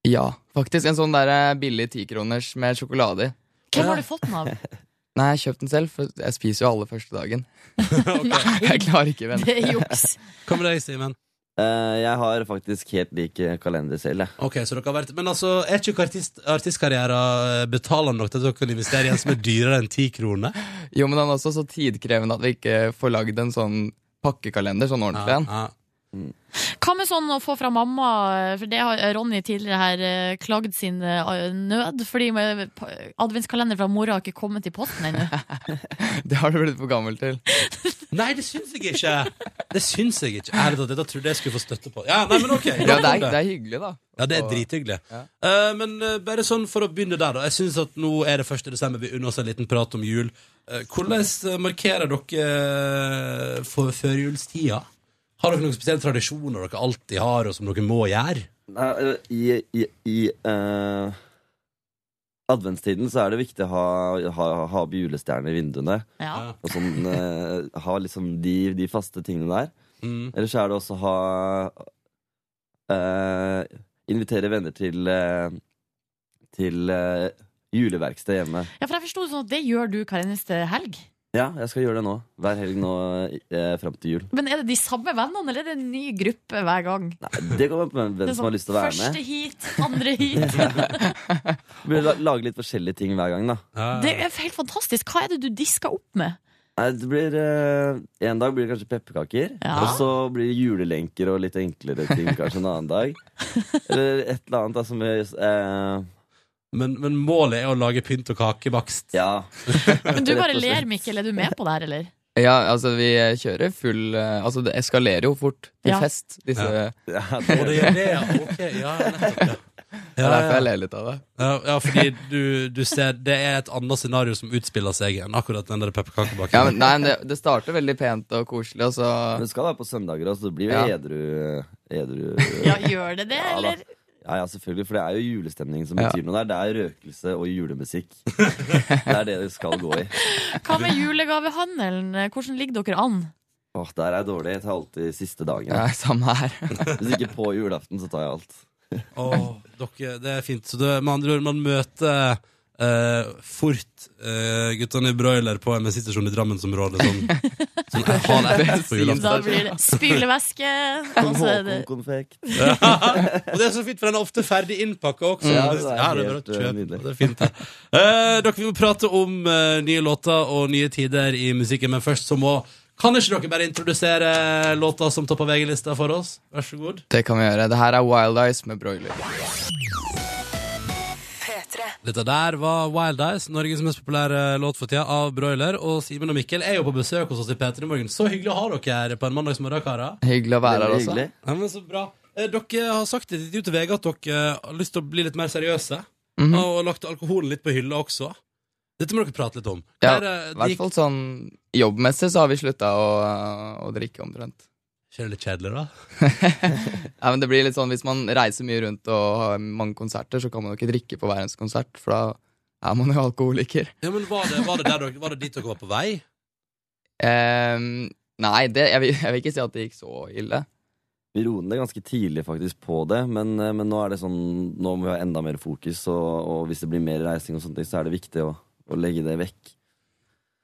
Ja, faktisk. En sånn der eh, billig tikroners med sjokolade i. Hvem har du fått den av? Nei, jeg har kjøpt den selv, for jeg spiser jo alle første dagen. okay. Jeg klarer ikke vente. det er juks. Hva med deg, Simen? Eh, jeg har faktisk helt lik eh, kalender selv, jeg. Ok, så dere har vært Men altså, er ikke artist, artistkarrieren betalende nok til at dere kan investere i en som er dyrere enn ti kroner? Jo, men den er også så tidkrevende at vi ikke får lagd en sånn pakkekalender, sånn ordentlig en. ja. Hva med sånn å få fra mamma, for det har Ronny tidligere her eh, klagd sin eh, nød, fordi adventskalender fra mora har ikke kommet i posten ennå. Det har du blitt for gammel til. Nei, det syns jeg ikke! Det syns jeg ikke. Ærlig talt, dette trodde jeg skulle få støtte på. Ja, nei, men ok Ja, det er, det er hyggelig, da. Ja, det er drithyggelig. Ja. Uh, men uh, bare sånn for å begynne der, da. Jeg synes at nå er det 1. desember, vi unner oss en liten prat om jul. Uh, hvordan markerer dere for førjulstida? Har dere noen spesielle tradisjoner dere alltid har, og som dere må gjøre? Nei, I, i, i eh, adventstiden så er det viktig å ha, ha, ha julestjerner i vinduene. Ja. Og sånn, eh, ha liksom de, de faste tingene der. Mm. Ellers er det også å ha eh, Invitere venner til eh, Til eh, juleverksted hjemme. ja, for jeg forsto sånn at det gjør du hver eneste helg. Ja, jeg skal gjøre det nå. Hver helg nå eh, fram til jul. Men er det de samme vennene, eller er det en ny gruppe hver gang? Nei, det kommer an på hvem er som har lyst til å være med. Første hit, andre hit. Blir la- Lage litt forskjellige ting hver gang, da. Det er helt fantastisk. Hva er det du disker opp med? Nei, det blir eh, En dag blir det kanskje pepperkaker. Ja. Og så blir det julelenker og litt enklere ting kanskje en annen dag. Eller et eller annet da som er eh, Men, men målet er å lage pynt og kakebakst. Ja. Men du bare ler, Mikkel. Er du med på det her, eller? Ja, altså, vi kjører full eh, Altså, det eskalerer jo fort til Ja. fest, disse Ja. ja det gjør det, ja. Ok, ja, nettopp, ja. Det er derfor jeg ler litt av det. Ja, ja, fordi du, du ser Det er et annet scenario som utspiller seg enn akkurat den der pepperkakebaken. Ja, men, nei, men det, det starter veldig pent og koselig, og så det skal være på søndager, altså. det blir jo Ja. edru, edru Ja, gjør det det, Ja, da. eller? Ja, ja, selvfølgelig, for det er jo julestemning som Ja. betyr noe der. Det er røkelse og julemusikk. det er det det skal gå i. Hva med julegavehandelen? Hvordan ligger dere an? Åh, Der er jeg dårlig. Jeg tar alltid siste dagen. ja, Samme her. Hvis ikke på julaften, så tar jeg alt. Åh, dere, det er fint. Så det, med andre ord, man møter eh, fort uh, guttene i broiler på en bensinstasjon i Drammensområdet sånn, sånn halv ett på julaften. Da blir det spylevæske, og så er det. Og det er så fint, for den er ofte ferdig innpakka også. Ja, Ja, det det er er helt, bare å eh. Det er fint, det. Eh, dere, vi må prate om nye låter og nye tider i musikken, men først så må Kan ikke dere bare introdusere låta som topper VG-lista for oss? Vær så god. Det kan vi gjøre. Det her er Wild Eyes med broiler. P3. Dette der var Wild Eyes, Norges mest populære låt for tida, av Broiler. Og Simen og Mikkel er jo på besøk hos oss i P3 Morgen. Så hyggelig å ha dere her på en mandagsmorgen, karer. Hyggelig å være her hyggelig. Ja, men så bra. Eh, Dere har sagt i et intervju til VG at dere har lyst til å bli litt mer seriøse. Mhm. Og lagt alkoholen litt på hylla også. Dette må dere prate litt om. Ja, Hva er det- I hvert fall sånn jobbmessig så har vi slutta å, å drikke omtrent. Ikke det litt kjedelig, da? Ja, men det blir litt sånn Hvis man reiser mye rundt og har mange konserter, så kan man jo ikke drikke på hver eneste konsert, for da er man jo alkoholiker. Ja, men Var det, var det, der dere, var det dit dere var på vei? Um, nei, det, jeg, vil, jeg vil ikke si at det gikk så ille. Vi roet ned ganske tidlig faktisk på det, men, eh, men nå er det sånn Nå må vi ha enda mer fokus, og, og hvis det blir mer reising, og sånne ting, så er det viktig å, å legge det vekk.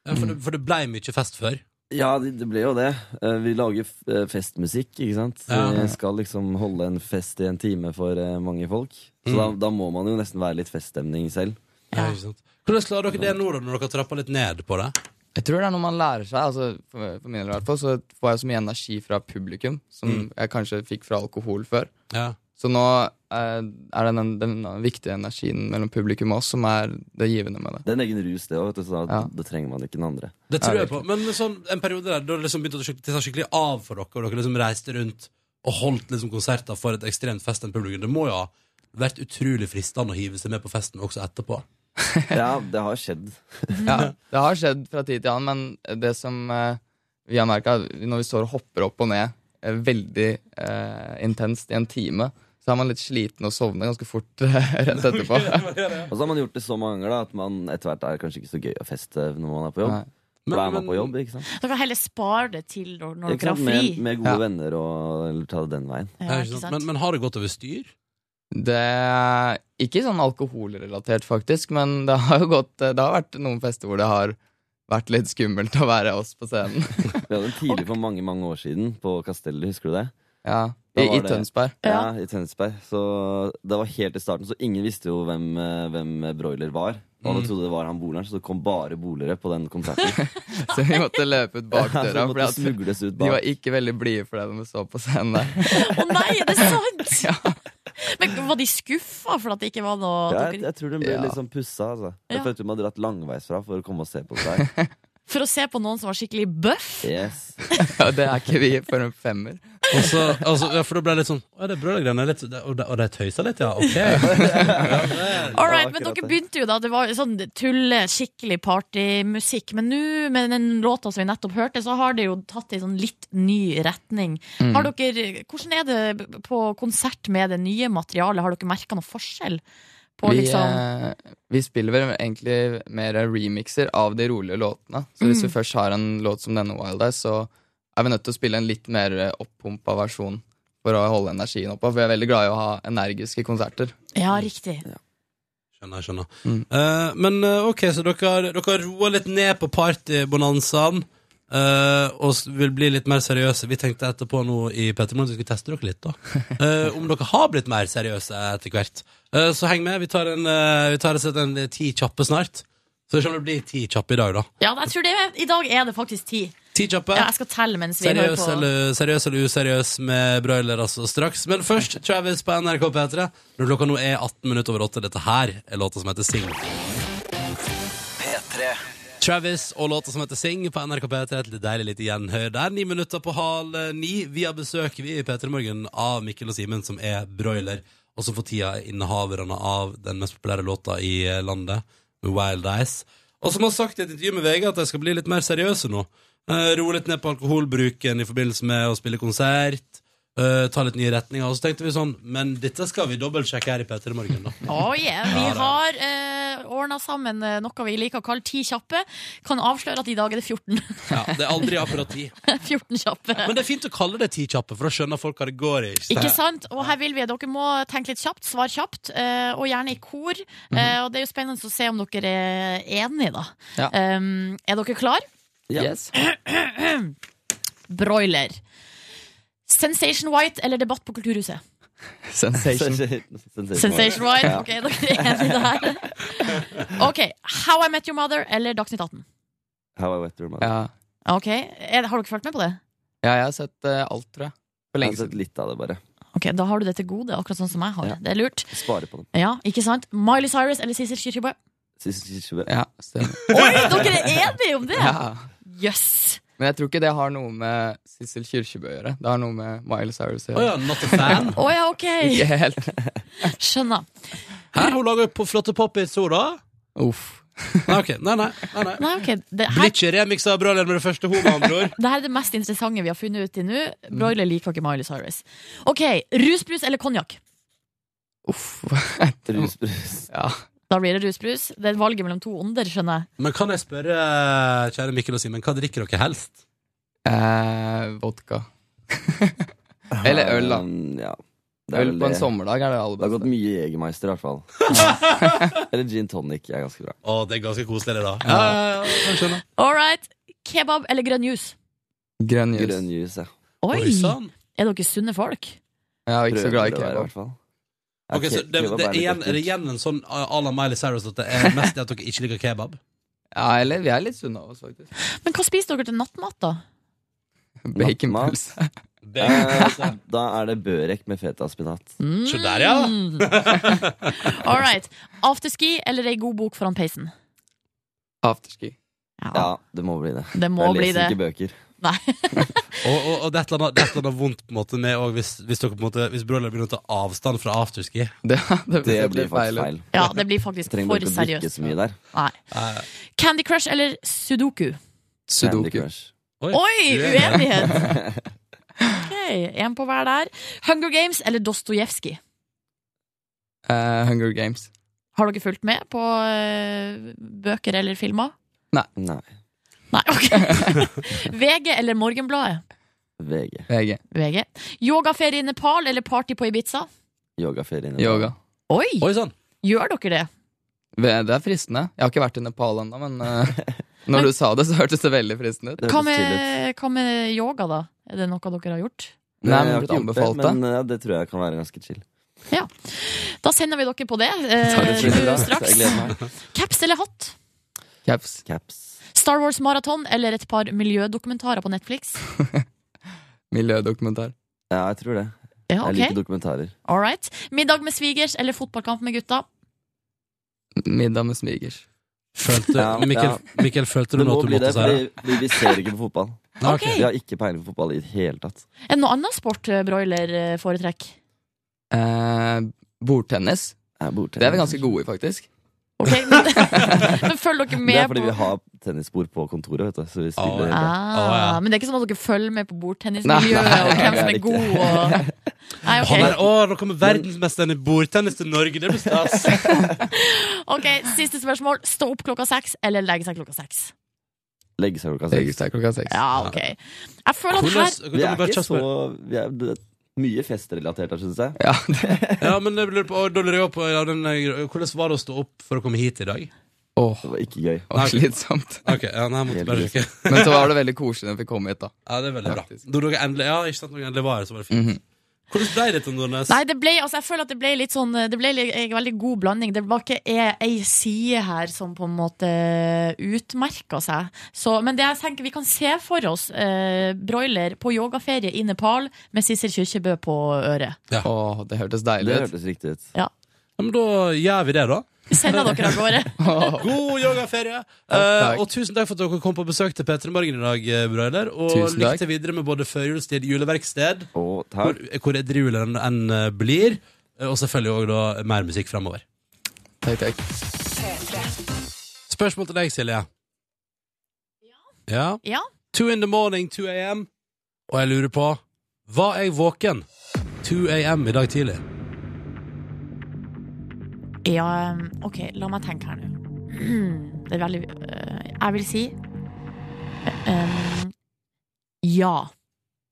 Ja, for, det, for det blei mye fest før. Ja, det, ble jo det. Eh, Vi lager eh, festmusikk, ikke sant. Ja. Vi skal liksom holde en fest i en time for eh, mange folk. Så Mm. da, da må man jo nesten være litt feststemning selv. Ja, ikke sant. Hvordan klarer dere det nå, da, når dere har trappa litt ned på det? Jeg tror det er noe man lærer seg. Altså, for, for min del i hvert fall, så får jeg så mye energi fra publikum som Mm. jeg kanskje fikk fra alkohol før. Ja. Så nå er det den, den viktige energien mellom publikum og oss som er det givende med det. Det er en egen rus, det òg, Ja. da trenger man ikke den andre. Det tror jeg på. Men sånn, en periode der da det liksom begynte å ta skikkelig av for dere, og dere liksom reiste rundt og holdt liksom konserter for et ekstremt festende publikum. Det må jo ha vært utrolig fristende å hive seg med på festen også etterpå. Ja, det har skjedd. Ja, det har skjedd fra tid til annen, men det som eh, vi har merka når vi står og hopper opp og ned eh, veldig eh, intenst i en time, så er man litt sliten og sovner ganske fort rett etterpå. Og så har man gjort det så mange ganger da, at man etter hvert er kanskje ikke så gøy å feste når man er på jobb. Nei. Men, er Men- man på jobb, ikke sant? Dere kan heller spare det til når, når dere har fri. Med, med gode Ja. venner og eller ta det den veien. Ja, Ja, ikke sant? Men, men har det gått over styr? Det er ikke sånn alkoholrelatert, faktisk, men det har jo gått Det har vært noen fester hvor det har vært litt skummelt å være oss på scenen. Vi hadde en tidlig for mange mange år siden på Kastellet, husker du det? Ja, I, i Tønsberg. Ja, i Tønsberg. Så det var helt i starten, så ingen visste jo hvem, eh, hvem Broiler var. Og alle Mm. trodde det var han boleren, så det kom bare bolere på den konserten. Så vi måtte løpe ut Ja, det fordi måtte at smugles de var ikke veldig blide for det de så på scenen der. Å nei, er det sant?! Ja. Men Var de skuffa for at det ikke var noe Ja, jeg, jeg tror de ble Ja. litt sånn pussa. Altså. Ja. Jeg følte de hadde dratt langveisfra for å komme og se på det der. For å se på noen som var skikkelig bøff? Yes. Ja, det er ikke vi for en femmer. Og så, altså, ja, for da ble det litt sånn Å, det er brødregreiene. litt- det- Og de, og de tøysa litt, ja. Ok. All right, men dere begynte jo da, det var sånn tulle, skikkelig partymusikk. Men nå, med den låta som vi nettopp hørte, så har det jo tatt en sånn litt ny retning. Mm. Har dere, hvordan er det på konsert med det nye materialet? Har dere merka noe forskjell? På Vi, liksom eh, vi spiller vel egentlig mer remixer av de rolige låtene. Så hvis Mm. vi først har en låt som denne Wild Eyes, så er vi nødt til å spille en litt mer eh, opppumpa versjon for å holde energien oppe. For vi er veldig glad i å ha energiske konserter. Ja, riktig. Skjønner, skjønner. Mm. Uh, men ok, så dere, dere har roa litt ned på partybonanzaen. Uh, og vil bli litt mer seriøse. Vi tenkte etterpå nå i Petermorgen at vi skulle teste dere litt. da uh, Om dere har blitt mer seriøse etter hvert. Eh, så heng med. Vi tar en, eh, vi tar en, en eh, ti kjappe snart. Så det kommer til å bli ti kjappe i dag, da. Ja, jeg tror det, I dag er det faktisk ti. Ti kjappe. Ja, jeg skal telle mens vi hører Seriøs på. eller, seriøs eller useriøs med broiler altså straks. Men først Travis på NRK P3. Når klokka nå er 18 minutter over 8. Dette her er låta som heter Sing. P3. Travis og låta som heter Sing på NRK P3. Et deilig lite gjenhør der. Ni minutter på halv eh, ni. Vi har besøk vi i P3 Morgen av Mikkel og Simen, som er broiler, som for tida er innehaverne av den mest populære låta i eh, landet, med Wild Eyes. Og som har sagt i et intervju med VG at de skal bli litt mer seriøse nå. Eh, roe litt ned på alkoholbruken i forbindelse med å spille konsert. Eh, ta litt nye retninger. Og så tenkte vi sånn, men dette skal vi dobbeltsjekke her i P3 Morgen, da. Oh yeah, vi har uh, ordna sammen eh, noe vi liker å kalle ti kjappe. Kan avsløre at i dag er det 14. Ja, det er aldri akkurat 10. 14 kjappe. Men det er fint å kalle det ti kjappe, for da skjønner folk hva det går i. Ikke sant? Og her vil vi at dere må tenke litt kjapt, svar kjapt, uh, og gjerne i kor. Eh, og det er jo spennende å se om dere er enige, da. Ja. Um, er dere klar? Yes. Broiler. Sensation White eller debatt på Kulturhuset? Sensation. Sensation. Sensation White. Ok, dere er enige der. Ok, How I Met Your Mother eller Dagsnytt 18? How I Met Your Mother. Ja. Ok, er, Har dere fulgt med på det? ja, jeg har sett eh, alt, tror jeg. For lenge Jeg har sett litt av det, bare. Ok, Da har du det til gode, akkurat sånn som jeg har. Ja. Det er lurt. Spare på dem. Ja, ikke sant? Miley Cyrus eller Sissel Kyrkjebø? Sissel sist- Ja, stemmer. Oi, dere er enige om det! Ja. Jøss! Men jeg tror ikke det har noe med Sissel Kyrkjebø å gjøre. Det har noe med Miley Cyrus å gjøre. Oh ja, not a fan? Å ja, ok. Ikke helt. Skjønner. Hæ, hun lager jo flotte pop-hits, hun, da? Uff. Nei, ok. Nei, nei. nei, nei. Nei, okay. Det Blir her, ikke remiksa av Broiler med det første, hodet, med andre ord. det her er det mest interessante vi har funnet ut til nå. Broiler liker ikke Miley Cyrus. Ok, Rusbrus eller konjakk? Uff. Rusbrus. brus. Ja. Da blir det rusbrus. Det er valget mellom to onder, skjønner jeg. Men kan jeg spørre, eh, kjære Mikkel og Simen, hva drikker dere helst? Eh, vodka. Eller øl, da. Um, ja. Det er Øl på en sommerdag er det aller beste. Det har gått mye Jegermeister, i hvert fall. Eller gin tonic er ganske bra. Å, det er ganske koselig, det, da. Ja, ja, ja. All right. Kebab eller grønn juice? Grønn juice. Grøn juice, ja. Oi! Oi sann. Er dere sunne folk? Jeg er ikke så glad i Prøver være, i kebab. Ok, så det, det, er igjen, er det igjen en sånn à la Miley Cyrus at det er mest det at dere ikke liker kebab? Ja, eller vi er litt sunne av oss, faktisk. Men hva spiser dere til nattmat, da? Baconpølse. Eh, da er det børek med fetaspinat. Se der, ja. Mm. All right. Afterski eller ei god bok foran peisen? Afterski. Ja, det må bli det. Det må jeg bli leser det. ikke bøker. Nei. Og, og, og det er et eller annet, et eller annet vondt på en måte med hvis, hvis, dere på en måte, hvis broiler begynner å ta avstand fra afterski. Det, det, Det det blir faktisk feil. Ja, det blir faktisk for ikke seriøst. så mye der. Nei. Candy Crush eller Sudoku? Candy Sudoku. Crush. Oi, Oi, uenighet! Ok, Én på hver der. Hunger Games eller Dostojevskij? Uh, Hunger Games. Har dere fulgt med på uh, bøker eller filmer? Nei. Nei, ok. VG eller Morgenbladet? VG. VG. VG. Yogaferie i Nepal eller party på Ibiza? Yogaferien. Yoga. Oi! Oi sann. Gjør dere det? Det er fristende. Jeg har ikke vært i Nepal ennå, men uh, når du sa det, så hørtes det veldig fristende ut. Hva med, hva med yoga, da? Er det noe dere har gjort? Nei, jeg har blitt ikke anbefalt det, men ja, det tror jeg kan være ganske chill. Da sender vi dere på det det eh, da. straks. Caps eller hatt? Caps. Caps. Star Wars Marathon eller et par miljødokumentarer på Netflix? Miljødokumentar. Ja, jeg tror det. Ja, Jeg liker dokumentarer. All right. Middag med svigers eller fotballkamp med gutta? Middag med svigers. Følte, Ja, Mikkel, ja. Mikkel, følte du nå at du måtte si det? fordi, vi ser ikke på fotball. Okay. Ok. Vi har ikke peiling på fotball i det hele tatt. Er det noe annet sport broiler eh, foretrekker? Eh, bordtennis. Jeg bordtennis. Det er vi ganske gode i, faktisk. Ok, men, men følg dere Det er fordi på vi har tennisbord på kontoret, vet du. Så vi spiller spiller ja. ah, Å, ja. Men det er ikke sånn at dere følger med på bordtennismiljøet og hvem som er god og Nei, Han er, å, nå kommer verdensmesteren i bordtennis til Norge! Det blir stas! ok, Siste spørsmål. Stå opp klokka seks eller legge seg klokka seks? Legge seg klokka seks. Legge seg klokka seks. Ja, ok. Jeg føler at her Hvordan, Vi er ikke så vi er, det er Mye festrelatert her, syns jeg. Ja, Ja, men jeg lurer på, og da lurer jeg på ja, den, eh, Hvordan var det å stå opp for å komme hit i dag? åh, Det var ikke gøy. det var slitsomt. Ok, ja, nei, jeg måtte Helt bare sjekke. Men så var det veldig koselig når vi kom hit, da. Ja, det er veldig bra. Faktisk. Da dere endelig, ja, ikke sant, når dere endelig var her, så var det fint. Mhm. Hvordan ble det til Nordnes? Nei, det ble, altså jeg føler at det ble litt sånn Det ble en veldig god blanding. Det var ikke ei, side her som på en måte utmerka seg. Så, men det jeg tenker vi kan se for oss eh, broiler på yogaferie i Nepal med Sissel Kyrkjebø på øret. Åh, det hørtes deilig ut. hørtes riktig ut. Ja, men da gjør vi det, da. Sender dere av gårde. God yogaferie! Eh, takk. og tusen takk for at dere kom på besøk til P3 Morgen i dag, eh, Og Tusen lykke takk. til videre med både førjulstid, juleverksted, Og hvor, takk. hvor edruelen enn eh, blir. eh, Og selvfølgelig òg da mer musikk framover. Takk, takk. Spørsmål til deg, Silje. Ja. Ja. Two in the morning, 2 am. Og jeg lurer på Var jeg våken 2 am i dag tidlig? Ja, OK, la meg tenke her nå. Det er veldig øh, Jeg vil si um, ja.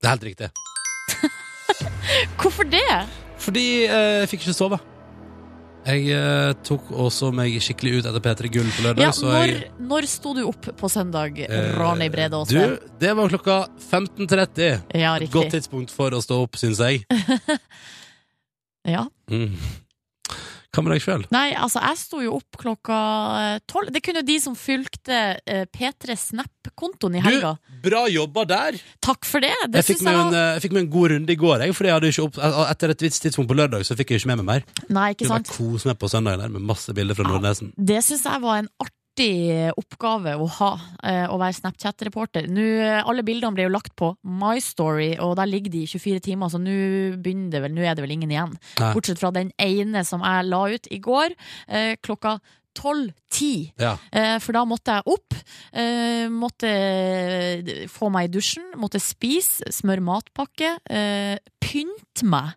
Det er helt riktig. Hvorfor det? Fordi eh, jeg fikk ikke sove. Jeg eh, tok også meg skikkelig ut etter P3 Gull på lørdag. Ja, så når, jeg, når sto du opp på søndag, eh, Ronny Brede Aase? Det var klokka 15.30. Ja, riktig. godt tidspunkt for å stå opp, syns jeg. Ja. Mm. Hva med deg sjøl? Nei, altså, jeg sto jo opp klokka eh, tolv. Det kunne jo de som fulgte eh, P3 Snap-kontoen i helga. Bra jobba der! Takk for det. Det Jeg fikk, jeg en, var eh, jeg fikk meg en god runde i går, jeg, fordi jeg hadde ikke opp, etter et visst tidspunkt på lørdag så fikk jeg ikke med meg mer. Nei, ikke Kunne sant? bare kose meg på søndagen der med masse bilder fra Ja. Nordnesen. Det syns jeg var en artig oppgave å ha, eh, å være Snapchat-reporter. Eh, Alle bildene ble jo lagt på My Story, og der ligger de i 24 timer, så nå begynner det vel, nå er det vel ingen igjen. Nei. Bortsett fra den ene som jeg la ut i går, eh, klokka 12.10. Ja. Eh, for da måtte jeg opp, eh, måtte eh, få meg i dusjen, måtte spise, smøre matpakke, eh, pynte meg.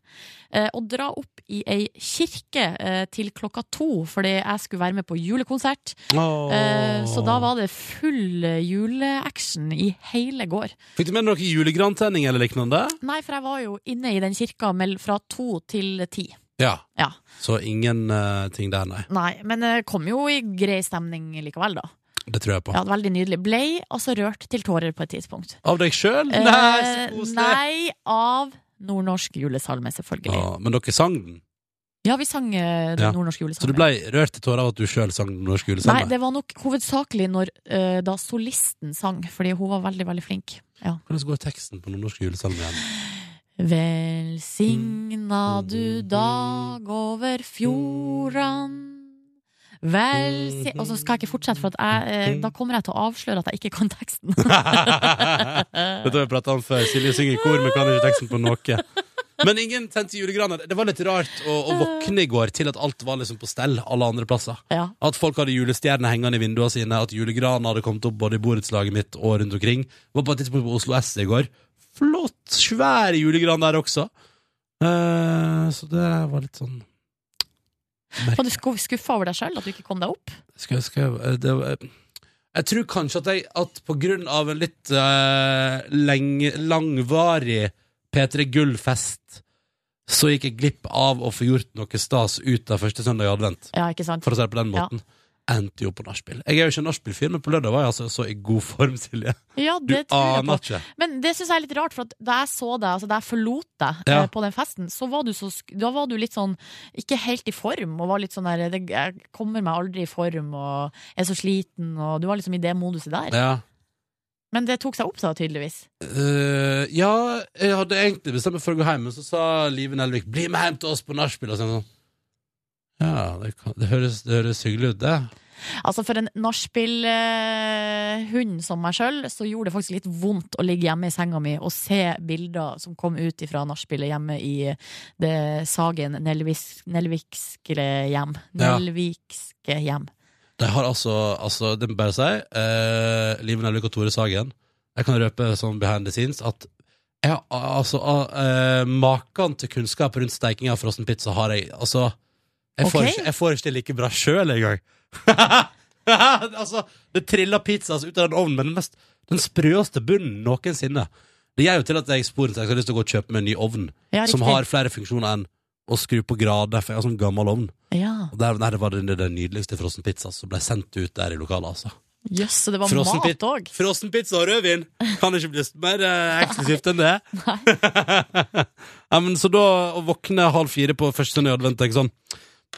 eh, Og dra opp i ei kirke eh, til klokka to, fordi jeg skulle være med på julekonsert. Oh. Eh, Så da var det full eh, juleaction i hele går. Fikk du med deg noe julegrantenning eller lignende? Nei, for jeg var jo inne i den kirka fra to til ti. Ja. Ja. Så ingen uh, ting der, nei. Nei, men det kom jo i grei stemning likevel, da. Det tror jeg på. Ja, veldig nydelig. Blei altså rørt til tårer på et tidspunkt. Av deg sjøl? Eh, Nei, så koselig! nei, av nordnorsk julesalme, selvfølgelig. Ja, men dere sang den? Ja, vi sang eh, Ja. nordnorsk Så du ble rørt til tårer av at du sjøl sang den norske Nei, julesalmen? det var nok hovedsakelig når eh, da solisten sang, fordi hun var veldig, veldig flink. Ja. Hvordan går teksten på nordnorsk julesalme igjen? Velsigna du dag over fjordan Velsi... Og så skal jeg ikke fortsette, for jeg, eh, da kommer jeg til å avsløre at jeg ikke kan teksten. Dette har vi pratet om før. Silje synger i kor, men kan ikke teksten på noe. Men ingen tente julegraner. Det var litt rart å, å våkne i går til at alt var liksom på stell alle andre plasser. Ja. At folk hadde julestjerner hengende i vinduene sine, at julegranen hadde kommet opp både i borettslaget mitt og rundt omkring. Var på et tidspunkt på Oslo S i går. Flott, svær julegran der også. Uh, så det var litt sånn Var du sku- skuffa over deg sjøl at du ikke kom deg opp? skal, skal, jeg- det, var- Jeg tror kanskje at jeg At på grunn av en litt uh, lenge, langvarig P3 Gull-fest Så gikk jeg glipp av å få gjort noe stas ut av første søndag i advent Ja, ikke sant? For å si det på den Ja. Endte jo på nachspiel Jeg er jo ikke nachspiel-fyr, men på lørdag var jeg altså så i god form, Silje Ja, Du aner ikke Men det syns jeg er litt rart, for da jeg så deg, altså da jeg forlot deg Ja. eh, på den festen, så var du så Da var du litt sånn ikke helt i form, og var litt sånn der det, Jeg kommer meg aldri i form, og er så sliten, og du var liksom i det moduset der. Ja Men det tok seg opp, da, tydeligvis. Uh, ja, jeg hadde egentlig bestemt meg for å gå hjem, men så sa Live Nelvik 'bli med hjem til oss på nachspiel'. Og sånn, ja, det, kan, det, høres, det høres hyggelig ut, det. Altså For en nachspiel-hund som meg sjøl, så gjorde det faktisk litt vondt å ligge hjemme i senga mi og se bilder som kom ut fra nachspielet hjemme i det Sagen Nelviks- Nelvikske hjem. Nelvikske hjem. De har altså, altså det må bare si, eh, Liv Nelvik og Tore Sagen Jeg kan røpe sånn behind the scenes at jeg, altså, eh, maken til kunnskap rundt steiking av frossen pizza har jeg Altså, jeg, får, Ok. ikke, jeg får ikke bra sjøl engang. altså, det triller pizza altså, ut av den ovnen med den, mest, den sprøeste bunnen noensinne. Det gjør jo til at jeg sporenstreks har lyst til å gå og kjøpe meg en ny ovn Ja, som har flere funksjoner enn å skru på grader, for jeg har sånn gammel ovn. Ja. Og der, nei, det var den, den nydeligste frossenpizza som ble sendt ut der i lokalet, altså. Jøss, så det var Frossen mat òg. Frossenpizza og rødvin! Kan ikke bli mer eh, eksklusivt enn det. ja, men så da å våkne halv fire på første søndag i advent, tenke sånn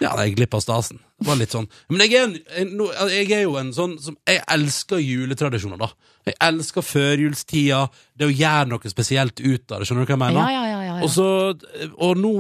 Ja, jeg glipp av stasen. Det var litt sånn Men jeg er, en, en, jeg er jo en sånn som Jeg elsker juletradisjoner, da. Jeg elsker førjulstida, det å gjøre noe spesielt ut av det. Skjønner du hva jeg mener? Ja, ja, ja. Og, så, og nå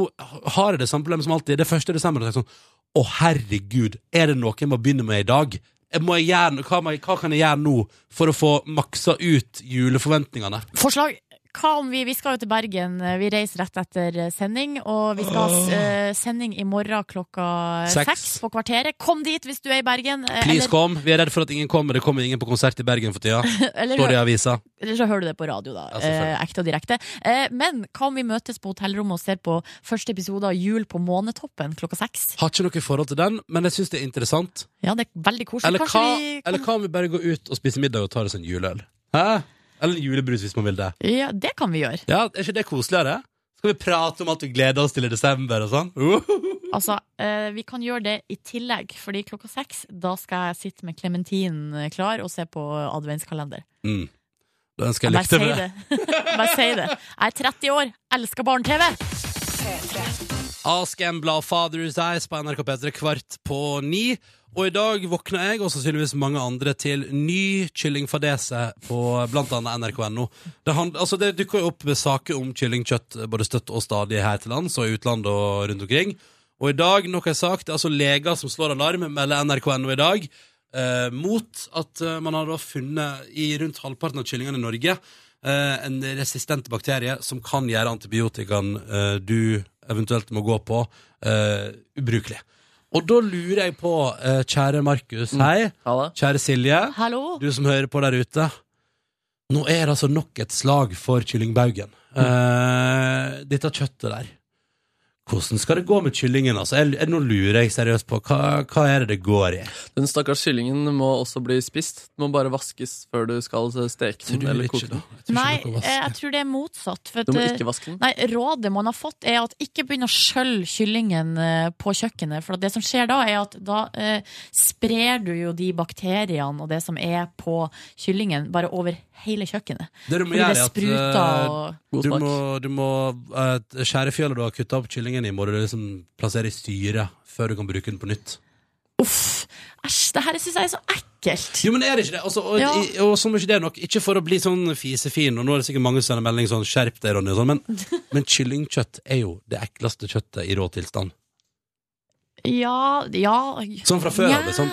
har jeg det samme problemet som alltid. Det er 1. desember. Og jeg sånn, å herregud, er det noe jeg må begynne med i dag? Må jeg gjøre, hva, må jeg, hva kan jeg gjøre nå for å få maksa ut juleforventningene? Forslag. Hva om vi, vi skal jo til Bergen, vi reiser rett etter sending, og vi skal ha eh, sending i morgen klokka Seks. seks på kvarteret. Kom dit hvis du er i Bergen. eh, Please eller- kom. Vi er redd for at ingen kommer. Det kommer ingen på konsert i Bergen for tida. eller- Står det i avisa. Eller så hører du det på radio, da. Ja, selvfølgelig. eh, ekte og direkte. Eh, men hva om vi møtes på hotellrommet og ser på første episode av Jul på Månetoppen klokka seks? Har ikke noe forhold til den, men jeg syns det er interessant. Ja, det er veldig koselig. Eller Kanskje hva, vi kan- eller hva om vi bare går ut og spiser middag og tar oss en juleøl? Hæ? Eller en julebrus, hvis man vil det. Ja, det kan vi gjøre. Ja, Er ikke det koseligere? Skal vi prate om at vi gleder oss til i desember og sånn? Uh! Altså, eh, vi kan gjøre det i tillegg, fordi klokka seks, da skal jeg sitte med klementinen klar og se på adventskalender. Mm. Da ønsker jeg lykke til med det. det. Bare si det. Jeg er 30 år, elsker barne-TV. Ask Embla og Father's Eyes på NRK P3 kvart på ni. Og i dag våkner jeg, og sannsynligvis mange andre, til ny kyllingfadese på annet nrk.no. Det, hand- altså det dukker jo opp saker om kyllingkjøtt både støtt og stadig her til lands og i utlandet og rundt omkring. Og i dag, nok har jeg sagt, det er altså leger som slår alarm, melder nrk.no i dag, eh, mot at eh, man har da funnet i rundt halvparten av kyllingene i Norge eh, en resistent bakterie som kan gjøre antibiotikaen eh, du eventuelt må gå på, eh, ubrukelig. Og da lurer jeg på, eh, kjære Markus, hei, kjære Silje, Hallo. du som hører på der ute. Nå er det altså nok et slag for kyllingbaugen. Eh, dette kjøttet der. Hvordan skal det gå med kyllingen? Altså, jeg, jeg, nå lurer jeg seriøst på hva, hva er det det går i? Den stakkars kyllingen må også bli spist. Den må bare vaskes før du skal steke den eller koke den. Nei, eh, jeg tror det er motsatt. For Du må ikke vaske den. Nei, Rådet man har fått, er at ikke begynn å skjølle kyllingen eh, på kjøkkenet. For det som skjer da, er at da eh, sprer du jo de bakteriene og det som er på kyllingen, bare over hele kjøkkenet. Det du må gjøre, er at eh, og God du må, du må uh, fjellet du har kutta opp kyllingen i, må du liksom plassere i syre før du kan bruke den på nytt. Uff! Æsj, det her syns jeg er så ekkelt. Jo, men er det ikke det? Også, og, Ja. i, og som ikke det er nok, ikke for å bli sånn fisefin, og nå er det sikkert mange som sender melding sånn 'skjerp deg', Ronny, og sånn, men, men kyllingkjøtt er jo det ekleste kjøttet i rå tilstand. Ja, ja Sånn fra før av, yeah. liksom.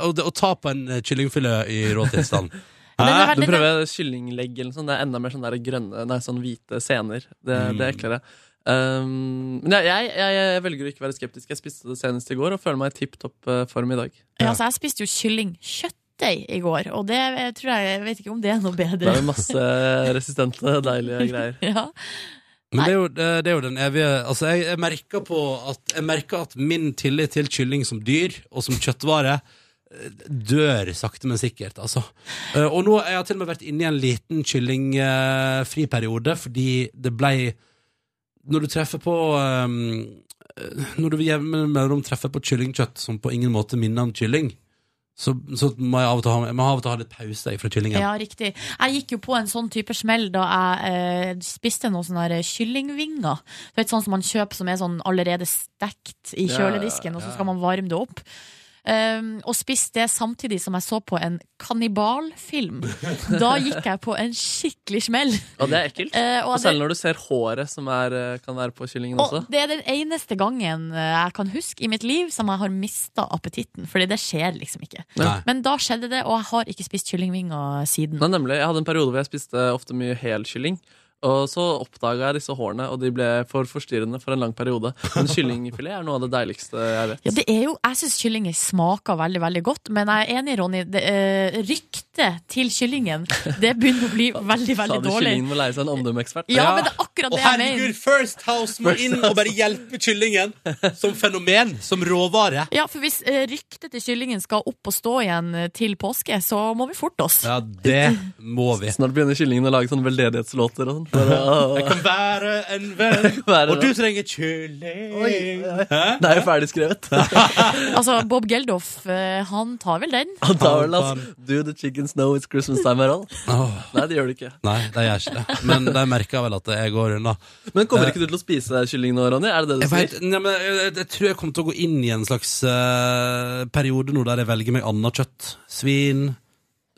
Å, å ta på en eh, kyllingfilet i rå tilstand? Hæ? Du prøver kyllinglegg eller noe sånt. Det er enda mer sånn grønne, nei, sånn hvite sener. Det, Mm. det er eklere. Um, men jeg, jeg, jeg, velger å ikke være skeptisk. Jeg spiste det senest i går og føler meg i tipp topp eh, form i dag. Ja, altså, jeg spiste jo kyllingkjøttdeig i går, og det jeg tror jeg Jeg vet ikke om det er noe bedre. Det er masse resistente, deilige greier. Ja. Men det er, jo, det er jo den evige Altså, jeg, jeg, merker på at, jeg merker at min tillit til kylling som dyr og som kjøttvare dør sakte, men sikkert, altså. Eh, Og nå jeg har jeg til og med vært inne i en liten kyllingfri periode, fordi det blei Når du treffer på um, eh, Når du jevne mellomrom treffer på kyllingkjøtt som på ingen måte minner om kylling, så, så må jeg av og til ha, jeg må av og til ha litt pause fra kyllingen. Ja, riktig. Jeg gikk jo på en sånn type smell da jeg eh, spiste noen sånne her kyllingvinger. Du vet, sånn som man kjøper som er sånn allerede stekt i Ja, kjøledisken, og så skal man varme det opp. Um, og spiste det samtidig som jeg så på en kannibalfilm. Da gikk jeg på en skikkelig smell. Og det er ekkelt. Uh, og Og det- når du ser håret som er, eh, kan være på kyllingen også. Det er den eneste gangen eh, jeg kan huske i mitt liv som jeg har mista appetitten. Fordi det skjer liksom ikke. Nei. Men da skjedde det, og jeg har ikke spist kyllingvinger siden. Nei, nemlig. Jeg hadde en periode hvor jeg spiste ofte mye helkylling. Og så oppdaga jeg disse hårene, og de ble for forstyrrende for en lang periode. Men kyllingfilet er noe av det deiligste jeg vet. Ja, det er jo, jeg syns kyllinger smaker veldig veldig godt, men jeg er enig, Ronny. Det, eh, ryktet til kyllingen Det begynner å bli veldig Sa veldig du dårlig. kyllingen må leie seg en omdømmeekspert? Ja, men det er akkurat Og det jeg mener. herregud, mener. First House må inn og bare hjelpe kyllingen som fenomen, som råvare. Ja, for hvis eh, ryktet til kyllingen skal opp og stå igjen eh, til påske, så må vi forte oss. Ja, det må vi. Snart begynner kyllingen å lage sånne veldedighetslåter og sånn. Jeg kan være en venn, være og du trenger kylling. Hæ? Det er jo ferdig skrevet. Altså, Bob Geldof, eh, han tar vel den? Han tar vel altså Do the chickens know it's Christmas time at all? Oh. Nei, det gjør det ikke. nei, det gjør ikke det. Men de merker vel at jeg går unna. Men kommer ikke du til å spise kylling nå, Ronny? Er det det du Jeg, vet, sier? men jeg, jeg, jeg tror jeg kommer til å gå inn i en slags uh, periode nå der jeg velger meg annet kjøtt. Svin,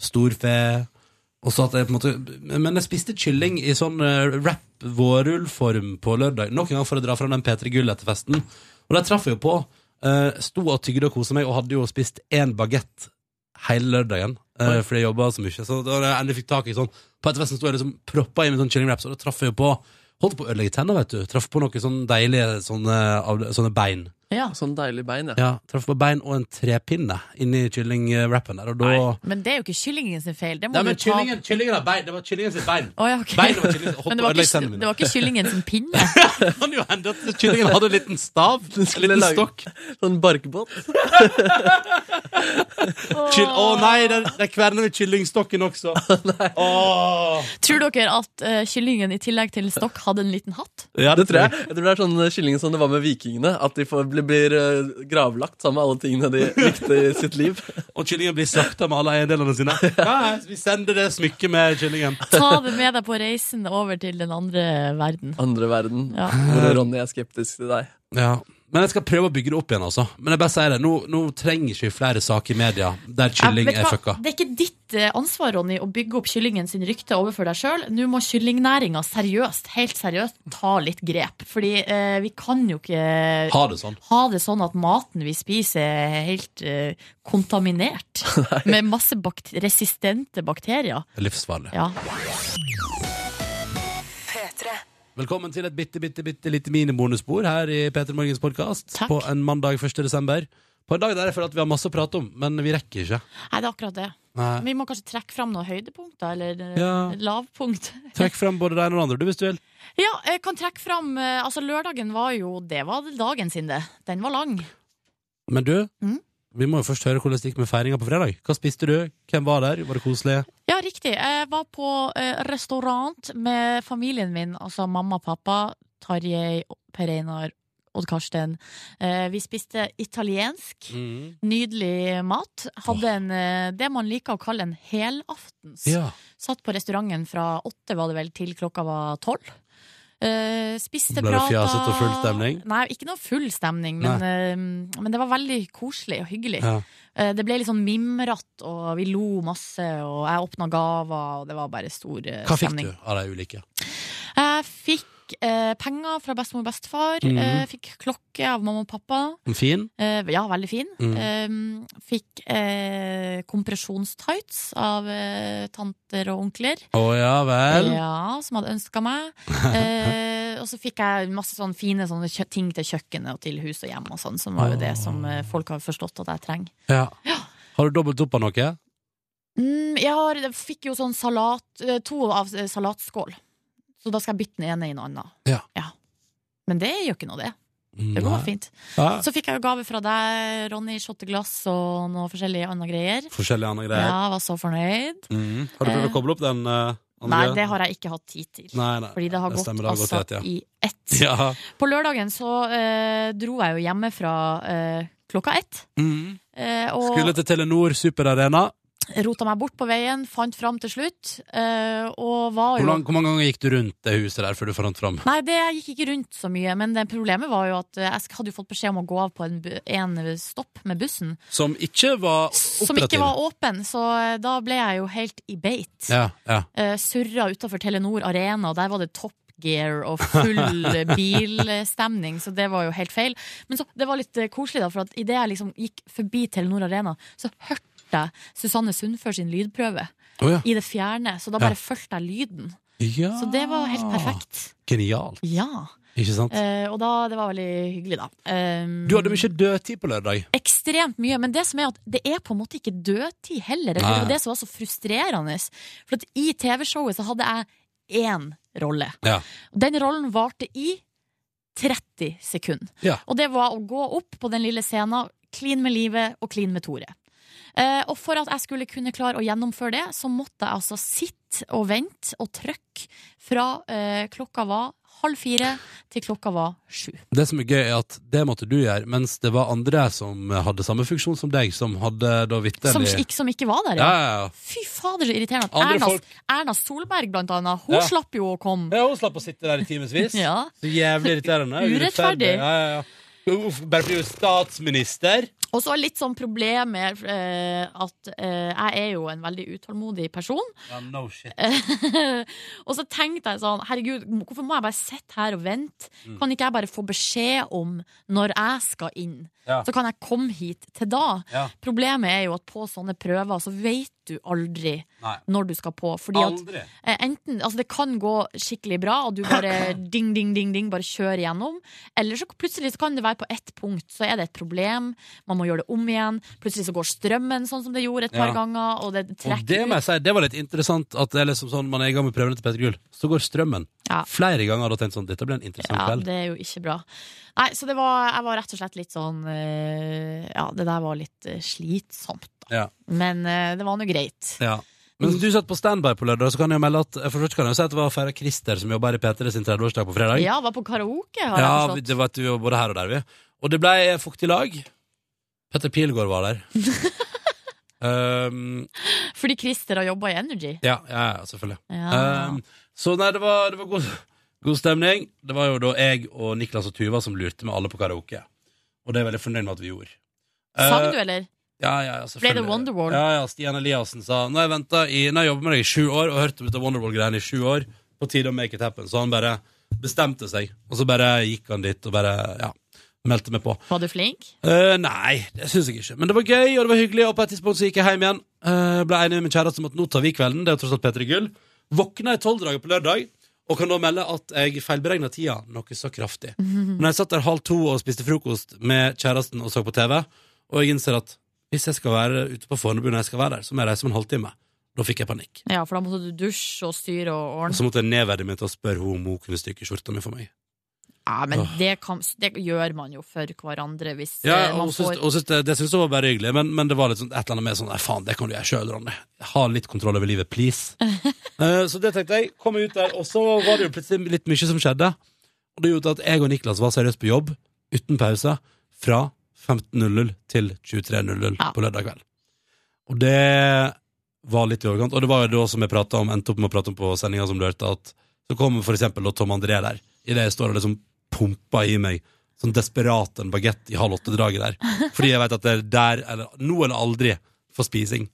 storfe. Og så at jeg på en måte Men jeg spiste kylling i sånn uh, rap-vårrullform på lørdag. Nok en gang for å dra fram den P3 Gull etter festen. Og der traff jeg jo på. Uh, sto og tygde og kosa meg, og hadde jo spist én bagett hele lørdagen. Uh, fordi jeg jobba så mye. Så da jeg endelig fikk tak i sånn På et etterfesten sto jeg liksom proppa i med sånn kyllingwraps, og da traff jeg jo på Holdt på å ødelegge tenna, vet du. Traff på noen sånne deilige sånne, sånne bein. Ja. Sånn deilig bein, ja. Ja, traff på bein og en trepinne inni kyllingwrappen der, og da Men det er jo ikke kyllingen sin feil. Det må Nei, men du ta kyllingen, kyllingen har bein. Det var kyllingen sitt bein. Oh, ja, okay. Beinet var kyllingen. Men det var, ikke, tennene det var ikke kyllingen sin pinne. Det kan jo hende at kyllingen hadde en liten stav. En liten lage- stokk. Sånn barkbåt. Kyll Å nei, det der kverner med kyllingstokken også. oh. Tror dere at uh, kyllingen i tillegg til stokk hadde en liten hatt? Ja, Det tror jeg. Jeg tror det er sånn kylling som det var med vikingene. At de får, blir, blir eh, gravlagt sammen med alle tingene de likte i sitt liv. Og kyllingen blir slakta med alle eiendelene sine. Ja, vi sender det smykket med kyllingen. Ta det med deg på reisen over til den andre verden. Andre verden. Ja. Hvor Ronny er skeptisk til deg. Ja. Men jeg skal prøve å bygge det opp igjen, altså. Men jeg bare sier det, nå, nå trenger ikke vi flere saker i media der kylling Ja, er fucka. Det er ikke ditt eh, ansvar, Ronny, å bygge opp kyllingen sin rykte overfor deg sjøl. Nå må kyllingnæringa seriøst, helt seriøst, ta litt grep. Fordi eh, vi kan jo ikke Ha det sånn. ha det sånn at maten vi spiser er helt eh, kontaminert. med masse bakt resistente bakterier. Er livsfarlig. Ja. P3. Velkommen til et bitte, bitte, bitte lite minibonusbord her i Peter Morgens podkast på en mandag 1. desember. På en dag der jeg føler at vi har masse å prate om, men vi rekker ikke. Nei, det er akkurat det. Nei. Vi må kanskje trekke fram noen høydepunkter, eller eh, Ja. lavpunkt. Trekk frem både det ene og det andre, du, hvis du vil. Ja, jeg kan trekke fram eh, Altså, lørdagen var jo Det var dagen sin, det. Den var lang. Men du, Mm. Vi må jo først høre hvordan det gikk med feiringa på fredag. Hva spiste du? Hvem var der? Var det koselig? Ja, riktig. Jeg var på eh, restaurant med familien min, altså mamma og pappa, Tarjei, Per Einar, Odd Karsten. Eh, vi spiste italiensk. Mm. Nydelig mat. Hadde en, eh, det man liker å kalle en helaftens. Ja. Satt på restauranten fra åtte, var det vel, til klokka var tolv. Eh, spiste, Ble det fjasete fjaset og full stemning? Nei, ikke noe full stemning, men, uh, men det var veldig koselig og hyggelig. Ja. Uh, det ble litt sånn mimrete, og vi lo masse, og jeg åpna gaver, og det var bare stor stemning. Hva fikk du av de ulike? Jeg fikk eh, penger fra bestemor og bestefar. Mm. eh, fikk klokke av mamma og pappa. Fin? Eh, ja, veldig fin. Mm. Fikk eh, kompresjonstights av eh, tanter og onkler. Å ja vel? Ja, som hadde ønska meg. Eh, og så fikk jeg masse sånne fine sånne ting til kjøkkenet og til hus og hjem og sånn, som var jo det som folk har forstått at jeg trenger. Ja. Har du dobbelt opp av noe? Mm, jeg, har, jeg fikk jo sånn salat To av salatskål. Så da skal jeg bytte den ene i noe annet. Ja. Men det gjør ikke noe, det. Det går Nei. fint. Ja. Så fikk jeg jo gave fra deg, Ronny, shotteglass og noe forskjellige andre greier. Forskjellige andre greier. Ja, var så fornøyd. Mm. Har du prøvd å koble opp den? Uh? Nei, det har jeg ikke hatt tid til. Nei, nei. Fordi det har gått, det har gått altså i ett, ja. i ett. Ja. På lørdagen så eh, dro jeg jo hjemmefra eh, klokka ett. Mm. Eh, og Skulle til Telenor Superarena. Rota meg bort på veien, fant fram til slutt. Eh, og var Hvor, jo lang, hvor mange ganger gikk du rundt det huset der før du fant fram? Nei, det gikk ikke rundt så mye, men det problemet var jo at eh, jeg hadde jo fått beskjed om å gå av på en, en stopp med bussen. Som ikke var operativ? Som ikke var åpen, så eh, da ble jeg jo helt i beit. Ja, ja. Eh, surra utafor Telenor Arena, og der var det Top Gear og full bilstemning, så det var jo helt feil. Men så, det var litt eh, koselig, da, for at idet jeg liksom gikk forbi Telenor Arena, så hørte jeg Susanne Sundfør sin lydprøve oh, ja. i det fjerne, så da bare Ja. fulgte jeg lyden. ja. Så det var helt perfekt. Genialt. Ja. Ikke sant? Eh, og da, det var veldig hyggelig, da. Um, Du hadde mye dødtid på lørdag. ekstremt mye, men det som er at det er på en måte ikke dødtid heller. Det var det som var så frustrerende. For at i TV-showet så hadde jeg én rolle. Ja. Den rollen varte i 30 sekunder. Ja. Og det var å gå opp på den lille scenen, klin med livet og klin med Tore. Eh, og for at jeg skulle kunne klare å gjennomføre det, så måtte jeg altså sitte og vente og trykke fra eh, klokka var halv fire til klokka var sju. Det som er gøy, er at det måtte du gjøre, mens det var andre som hadde samme funksjon som deg, som hadde da vitterlig Som, ikke- som ikke var der, Ja, ja, ja. Fy fader, så irriterende. Andre Erna, folk- Erna Solberg, blant annet, hun Ja. slapp jo å komme. Ja, hun slapp å sitte der i timevis. Ja. Så jævlig irriterende. Urettferdig. Ja, ja, ja. Uff, Bare fordi hun er statsminister. Og så litt sånn problemer eh, at eh, jeg er jo en veldig utålmodig person. Yeah, no shit. og så tenkte jeg sånn, herregud, hvorfor må jeg bare sitte her og vente? Mm. Kan ikke jeg bare få beskjed om når jeg skal inn? Ja. Så kan jeg komme hit til da. Ja. Problemet er jo at på sånne prøver så vet du aldri Nei. når du skal på. Fordi at Aldri. Eh, Enten, altså Det kan gå skikkelig bra, og du bare ding, ding, ding, ding, bare kjører gjennom. Eller så plutselig så kan det være på ett punkt, så er det et problem. Man må gjøre det om igjen. Plutselig så går strømmen sånn som det gjorde et par Ja. ganger, og det Og trekker det må jeg si, det var litt interessant at det er liksom sånn man er i gang med prøvene til Petter Gull. Så går strømmen. Ja. Flere ganger har du tenkt sånn dette blir en interessant Ja, kveld. det er jo ikke bra. Nei, så det var, jeg var rett og slett litt sånn eh, Ja, det der var litt eh, slitsomt, da. Ja. Men eh, det var nå greit. Ja. Men du satt på standby på lørdag, så kan jeg jo melde at For først kan jeg jo si at det var feira Christer som jobba i P3 sin 30-årsdag på fredag. Ja, var på karaoke, har Ja, jeg forstått forstått. det vi jo både her og der, vi. Og det ble fuktig lag. Petter Pilgaard var der. um, Fordi Christer har jobba i Energy. ja, ja, ja, selvfølgelig. Ja. Um, så nei, det var, det var god, god stemning. Det var jo da jeg og Niklas og Tuva som lurte med alle på karaoke. Og det er jeg veldig fornøyd med at vi gjorde. Sang du, eller? Ja, ja, ja, Ble det Wonderwall? Ja, ja, Stian Eliassen sa Nå har jeg jeg jobbet med deg i sju år og hørt om dette Wonderwall-greiene i sju år. På tide å make it happen. Så han bare bestemte seg, og så bare gikk han dit og bare ja, meldte meg på. Var du flink? Uh, nei, det syns jeg ikke. Men det var gøy, og det var hyggelig, og på et tidspunkt så gikk jeg hjem igjen. Uh, ble enig med min kjæreste om at nå tar vi kvelden. Det er jo tross alt P3 Gull. Våkna i tolvdraget på lørdag, og kan da melde at jeg feilberegna tida noe så kraftig. Når jeg satt der halv to og spiste frokost med kjæresten og så på TV, Og jeg innser at hvis jeg skal være ute på Fornebu når jeg skal være der, så må jeg reise om en halvtime. Da fikk jeg panikk. Ja, for da måtte du dusje og styre og Og så måtte jeg nedverdige meg til å spørre henne om hun kunne stykke skjorta mi for meg. Ja, men det, kan, det gjør man jo for hverandre hvis Ja, eh, man får Ja, og det, det jeg hun var bare hyggelig, men, men det var litt sånn, et eller annet med sånn Nei, faen, det kan du gjøre sjøl, Ronny. Ha litt kontroll over livet, please. uh, så det tenkte jeg. Kom ut der, og så var det jo plutselig litt mye som skjedde. Og det gjorde at jeg og Niklas var seriøst på jobb, uten pause, fra 15.00 til 23.00 Ja. på lørdag kveld. Og det var litt i overkant. Og det var jo da som jeg pratet om, endte opp med å prate om på sendinga som du hørte, at så kom for eksempel Tom André der, idet jeg står og liksom pumper i meg sånn desperat en bagett i halv åtte-draget der. Fordi jeg vet at det er der, eller nå eller aldri, for spising.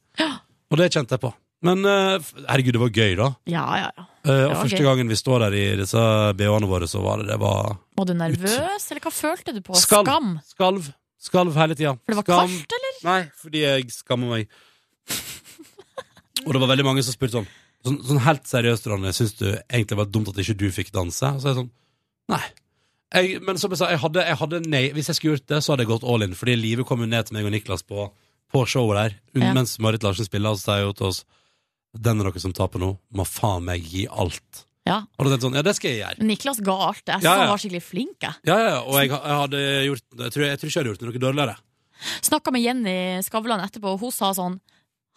Og det kjente jeg på. Men eh, herregud, det var gøy, da. Ja, ja, ja. Eh, og første gøy. gangen vi står der i disse BH-ene våre, så var det det var Var du nervøs, eller hva følte du på? Skalv. Skam? Skalv. Skalv hele tida. For det var Skam. kaldt, eller? Nei, fordi jeg skammer meg. Og det var veldig mange som spurte sånn Sånn, sånn helt seriøst, Ronny, syns du egentlig det var dumt at ikke du fikk danse? Og så er jeg sånn Nei. Jeg, men som jeg sa, jeg hadde, jeg hadde nei. Hvis jeg skulle gjort det, så hadde jeg gått all in. Fordi livet kom jo ned til meg og Niklas på, på showet der Ja. mens Marit Larsen spiller, og så sier hun til oss Den er dere som taper nå, må faen meg gi alt. Ja. Og da tenkte jeg sånn, ja, det skal jeg gjøre. Niklas ga alt. Jeg Ja, ja. han var skikkelig flink. Jeg. Ja, ja, og jeg, jeg hadde gjort Jeg tror, jeg tror ikke jeg hadde gjort noe dårligere. Snakka med Jenny Skavlan etterpå, og hun sa sånn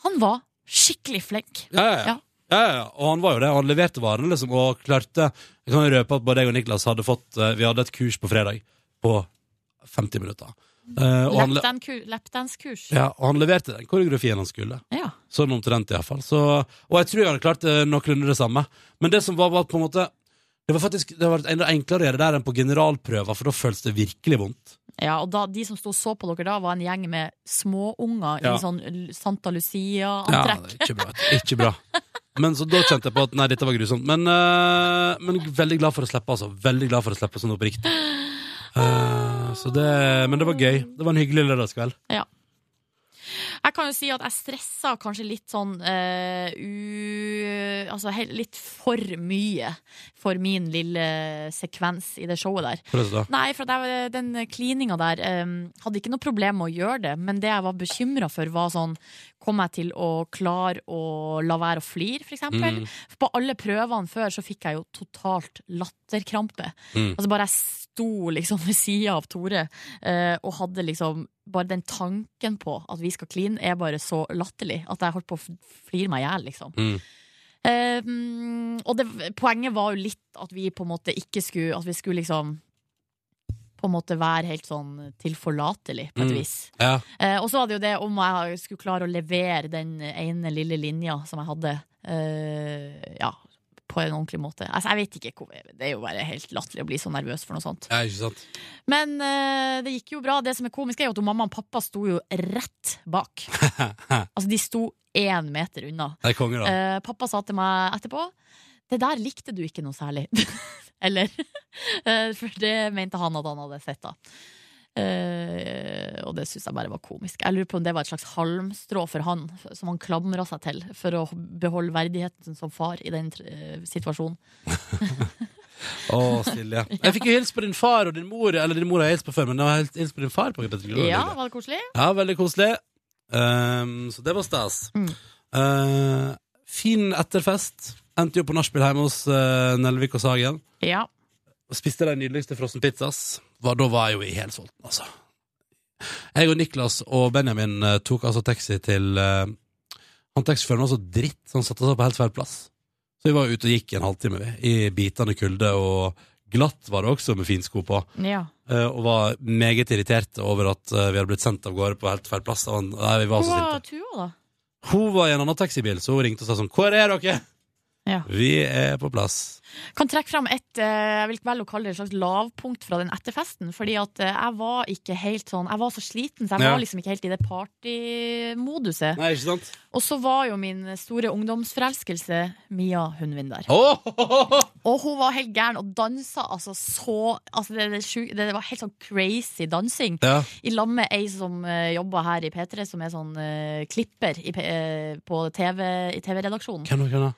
Han var skikkelig flink. Ja, ja, ja. Ja. Ja, ja, ja. Og han var jo det. Han leverte varene, liksom, og klarte Jeg kan røpe at både jeg og Niklas hadde fått eh, Vi hadde et kurs på fredag på 50 minutter. Lapdan- Lapdance-kurs. ja, og han leverte den koreografien han skulle. Ja. Sånn omtrent, iallfall. Så, og jeg tror jeg hadde klart uh, noenlunde det samme. Men det som var, var på en måte Det var faktisk det var enda enklere å gjøre det der enn på generalprøver, for da føles det virkelig vondt. Ja, og da, De som sto og så på dere da, var en gjeng med småunger Ja. i sånn Santa Lucia-antrekk. er ikke bra. Ikke bra. Men så da kjente jeg på at nei, dette var grusomt. Men, uh, men veldig glad for å slippe, altså. Veldig glad for å slippe sånn oppriktig. Eh, så det, men det var gøy. Det var en hyggelig lørdagskveld. Jeg kan jo si at jeg stressa kanskje litt sånn uh, u... Altså litt for mye for min lille sekvens i det showet der. Da? Nei, for jeg, den klininga der um, hadde ikke noe problem med å gjøre det, men det jeg var bekymra for, var sånn Kom jeg til å klare å la være å flire, eksempel? Mm. For på alle prøvene før så fikk jeg jo totalt latterkrampe. Mm. Altså bare jeg sto liksom ved sida av Tore eh, og hadde liksom Bare den tanken på at vi skal kline, er bare så latterlig at jeg holdt på å flire meg i hjel, liksom. Mm. Eh, mm, og det, poenget var jo litt at vi på en måte ikke skulle At vi skulle liksom på en måte være helt sånn tilforlatelig, på et Mm. vis. Ja. Eh, og så var det jo det om jeg skulle klare å levere den ene lille linja som jeg hadde. Eh, ja, på en ordentlig måte. Altså, jeg vet ikke Det er jo bare helt latterlig å bli så nervøs for noe sånt. ja, ikke sant? Men eh, det gikk jo bra. Det som er komisk, er jo at mamma og pappa sto jo rett bak. altså, de sto én meter unna. Det er konge, da. Eh, pappa sa til meg etterpå Det der likte du ikke noe særlig. Eller eh, For det mente han at han hadde sett, da. Uh, og det syns jeg bare var komisk. Jeg lurer på om det var et slags halmstrå for han, som han klamra seg til for å beholde verdigheten som far i den uh, situasjonen. Å, Silje. Jeg fikk jo hilse på din far og din mor. Eller din mor har jeg hilst på før, men jeg har hilst- hilst på din far. på Ja, var det koselig? Ja, veldig koselig. Um, så det var stas. Mm. Uh, fin etterfest. Endte jo på nachspiel hjemme hos uh, Nelvik og Sagen. Ja. Og spiste de nydeligste frossenpizzas. Var- Da var jeg jo i helsulten, altså. Jeg og Niklas og Benjamin eh, tok altså taxi til uh, Han taxiføreren var så dritt, så han satte oss på helt feil plass. Så vi var ute og gikk en halvtime, vi. I bitende kulde, og glatt var det også med finsko på. ja. Eh, og var meget irritert over at eh, vi hadde blitt sendt av gårde på helt feil plass. Og han- Nei, vi var Hvor så var sinte. Tua, da? Hun var i en annen taxibil, så hun ringte og sa sånn Hvor er dere? Ja. Vi er på plass. Kan trekke fram et eh, jeg vil velge å kalle det et slags lavpunkt fra den etterfesten. Fordi at eh, jeg var ikke helt sånn Jeg var så sliten, så jeg Ja. var liksom ikke helt i det partymoduset. Nei, ikke sant? Og så var jo min store ungdomsforelskelse Mia Hundvin der. Åh! Og hun var helt gæren og dansa altså så altså det, det, det var helt sånn crazy dansing. Ja. I lag med ei som uh, jobber her i P3, som er sånn uh, klipper i, eh, på TV, i TV-redaksjonen. Hvem hvem, hvem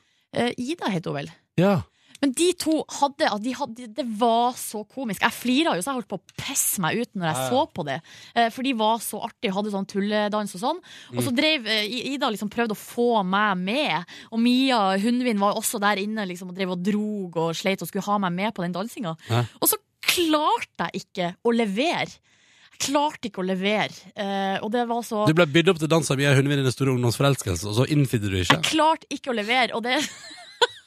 Ida heter hun vel. Ja. Men de to hadde, de hadde Det var så komisk. Jeg flira jo så jeg holdt på å pisse meg ut når jeg Ja, så på det. Eh, For de var så artige, hadde sånn tulledans og sånn. Og Mm. så drev eh, Ida liksom prøvde å få meg med. Og Mia, Hundvin var også der inne liksom, og drev og drog og sleit og skulle ha meg med på den dansinga. Ja. Og så klarte jeg ikke å levere. Klarte ikke å levere. Eh, og det var så Du ble bydd opp til dans av Mia hunden i den store ungdomsforelskelse, og så innfridde du ikke. Jeg klarte ikke å levere, og det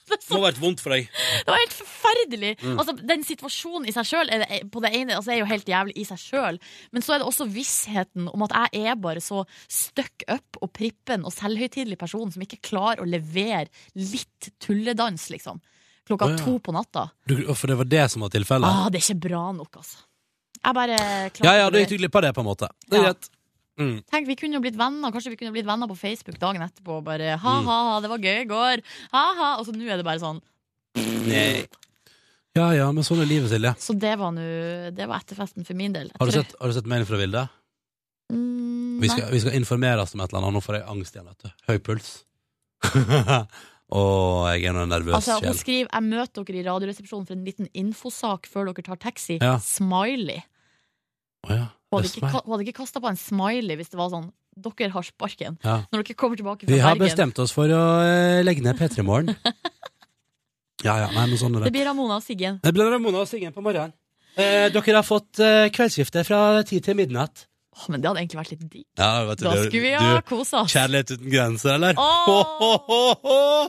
Det må ha vært vondt for deg. Det var helt forferdelig. Mm. Altså, den situasjonen i seg sjøl er, på det ene, altså, er jo helt jævlig i seg sjøl, men så er det også vissheten om at jeg er bare så stuck up og prippen og selvhøytidelig person som ikke klarer å levere litt tulledans, liksom. Klokka oh, ja. to på natta. Du, for det var det som var tilfellet? Ah, det er ikke bra nok, altså. Jeg bare klarte ja, ja, du gikk du glipp av det, på en måte. Det er Ja. greit. Mm. Tenk, vi kunne jo blitt venner. Kanskje vi kunne blitt venner på Facebook dagen etterpå. og Bare ha-ha, ha, det var gøy i går. Ha-ha. Og så nå er det bare sånn. Ja ja, men sånn er livet, Silje. Så det var nå Det var etterfesten for min del. Jeg Har du tror- sett, har du sett mailen fra Vilde? Mm, Vi nei. skal, vi skal informere oss om et eller annet. Nå får jeg angst igjen, vet du. Høy puls. Å, jeg er nå en nervøs Altså, hun skriver Jeg møter dere i Radioresepsjonen for en liten infosak før dere tar taxi. Ja. Smiley. Oh, ja. Hun hadde ikke, hun hadde ikke kasta på en smiley hvis det var sånn Dere har sparken. Ja. Når dere kommer tilbake fra Bergen. Vi har Bergen. bestemt oss for å eh, legge ned P3 Morgen. Ja ja, nei, men sånn er Det det. blir Ramona og Siggen. Det blir Ramona og Siggen på morgenen. Eh, dere har fått eh, kveldsskifte fra ti til midnatt. Åh, men det hadde egentlig vært litt digg. Ja, Da skulle vi ha kosa oss. Kjærlighet uten grenser, eller? Ho, ho, ho, ho.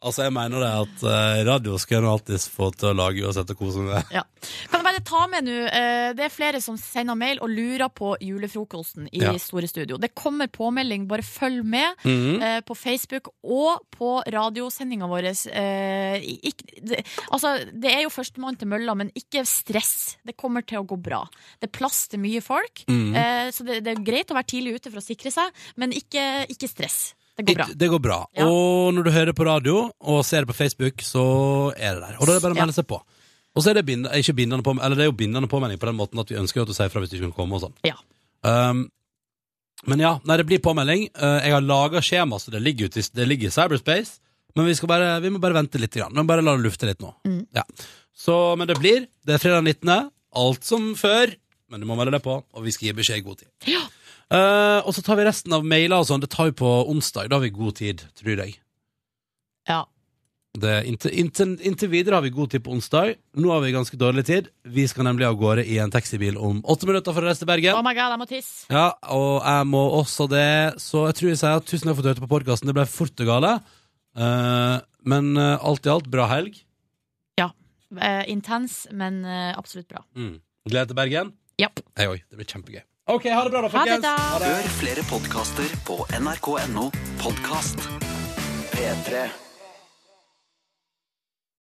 Altså, jeg mener det at eh, radio skal en alltid få til å lage uansett og kose med. Ja. Kan jeg bare ta med nå eh, Det er flere som sender mail og lurer på julefrokosten i Ja. Store Studio. Det kommer påmelding, bare følg med. Mhm. eh, på Facebook og på radiosendinga vår. Eh, ikk- det, altså, det er jo førstemann til mølla, men ikke stress. Det kommer til å gå bra. Det er plass til mye folk, Mhm. eh, så det, det er greit å være tidlig ute for å sikre seg, men ikke, ikke stress. Det går bra. It- Det går bra. Ja. Og når du hører på radio og ser det på Facebook, så er det der. Og da er det bare å melde seg på. Og så er det, bind, ikke bindende på, eller det er jo bindende påmelding på den måten at vi ønsker at du sier fra hvis du ikke kan komme og sånn. Ja. Um, men ja, nei, det blir påmelding. Uh, jeg har laga skjema, så det ligger, ut i, det ligger i cyberspace. Men vi, bare, vi må bare vente litt. Grann. må bare la det lufte litt nå. Mm. Ja. Så, men det blir. Det er fredag 19. Alt som før. Men du må melde deg på, og vi skal gi beskjed i god tid. Ja. Eh, og så tar vi resten av mailer og sånn. Det tar vi på onsdag. Da har vi god tid, tror jeg. Ja. Det, inntil, inntil, inntil videre har vi god tid på onsdag. Nå har vi ganske dårlig tid. Vi skal nemlig av gårde i en taxibil om åtte minutter for å reise til Bergen. Oh my god, jeg må tisse. Ja, og jeg må også det. Så jeg tror jeg sier at tusen takk for at du hørte på podkasten. Det ble fort og gale. Uh, men uh, alt i alt, bra helg. Eh, intens, men absolutt bra. Mm. Gleder til Bergen. Yep. Jeg òg. Det blir kjempegøy. OK, ha det bra, da, Ha det, folkens. da. Hør flere podkaster på nrk.no podkast. P3.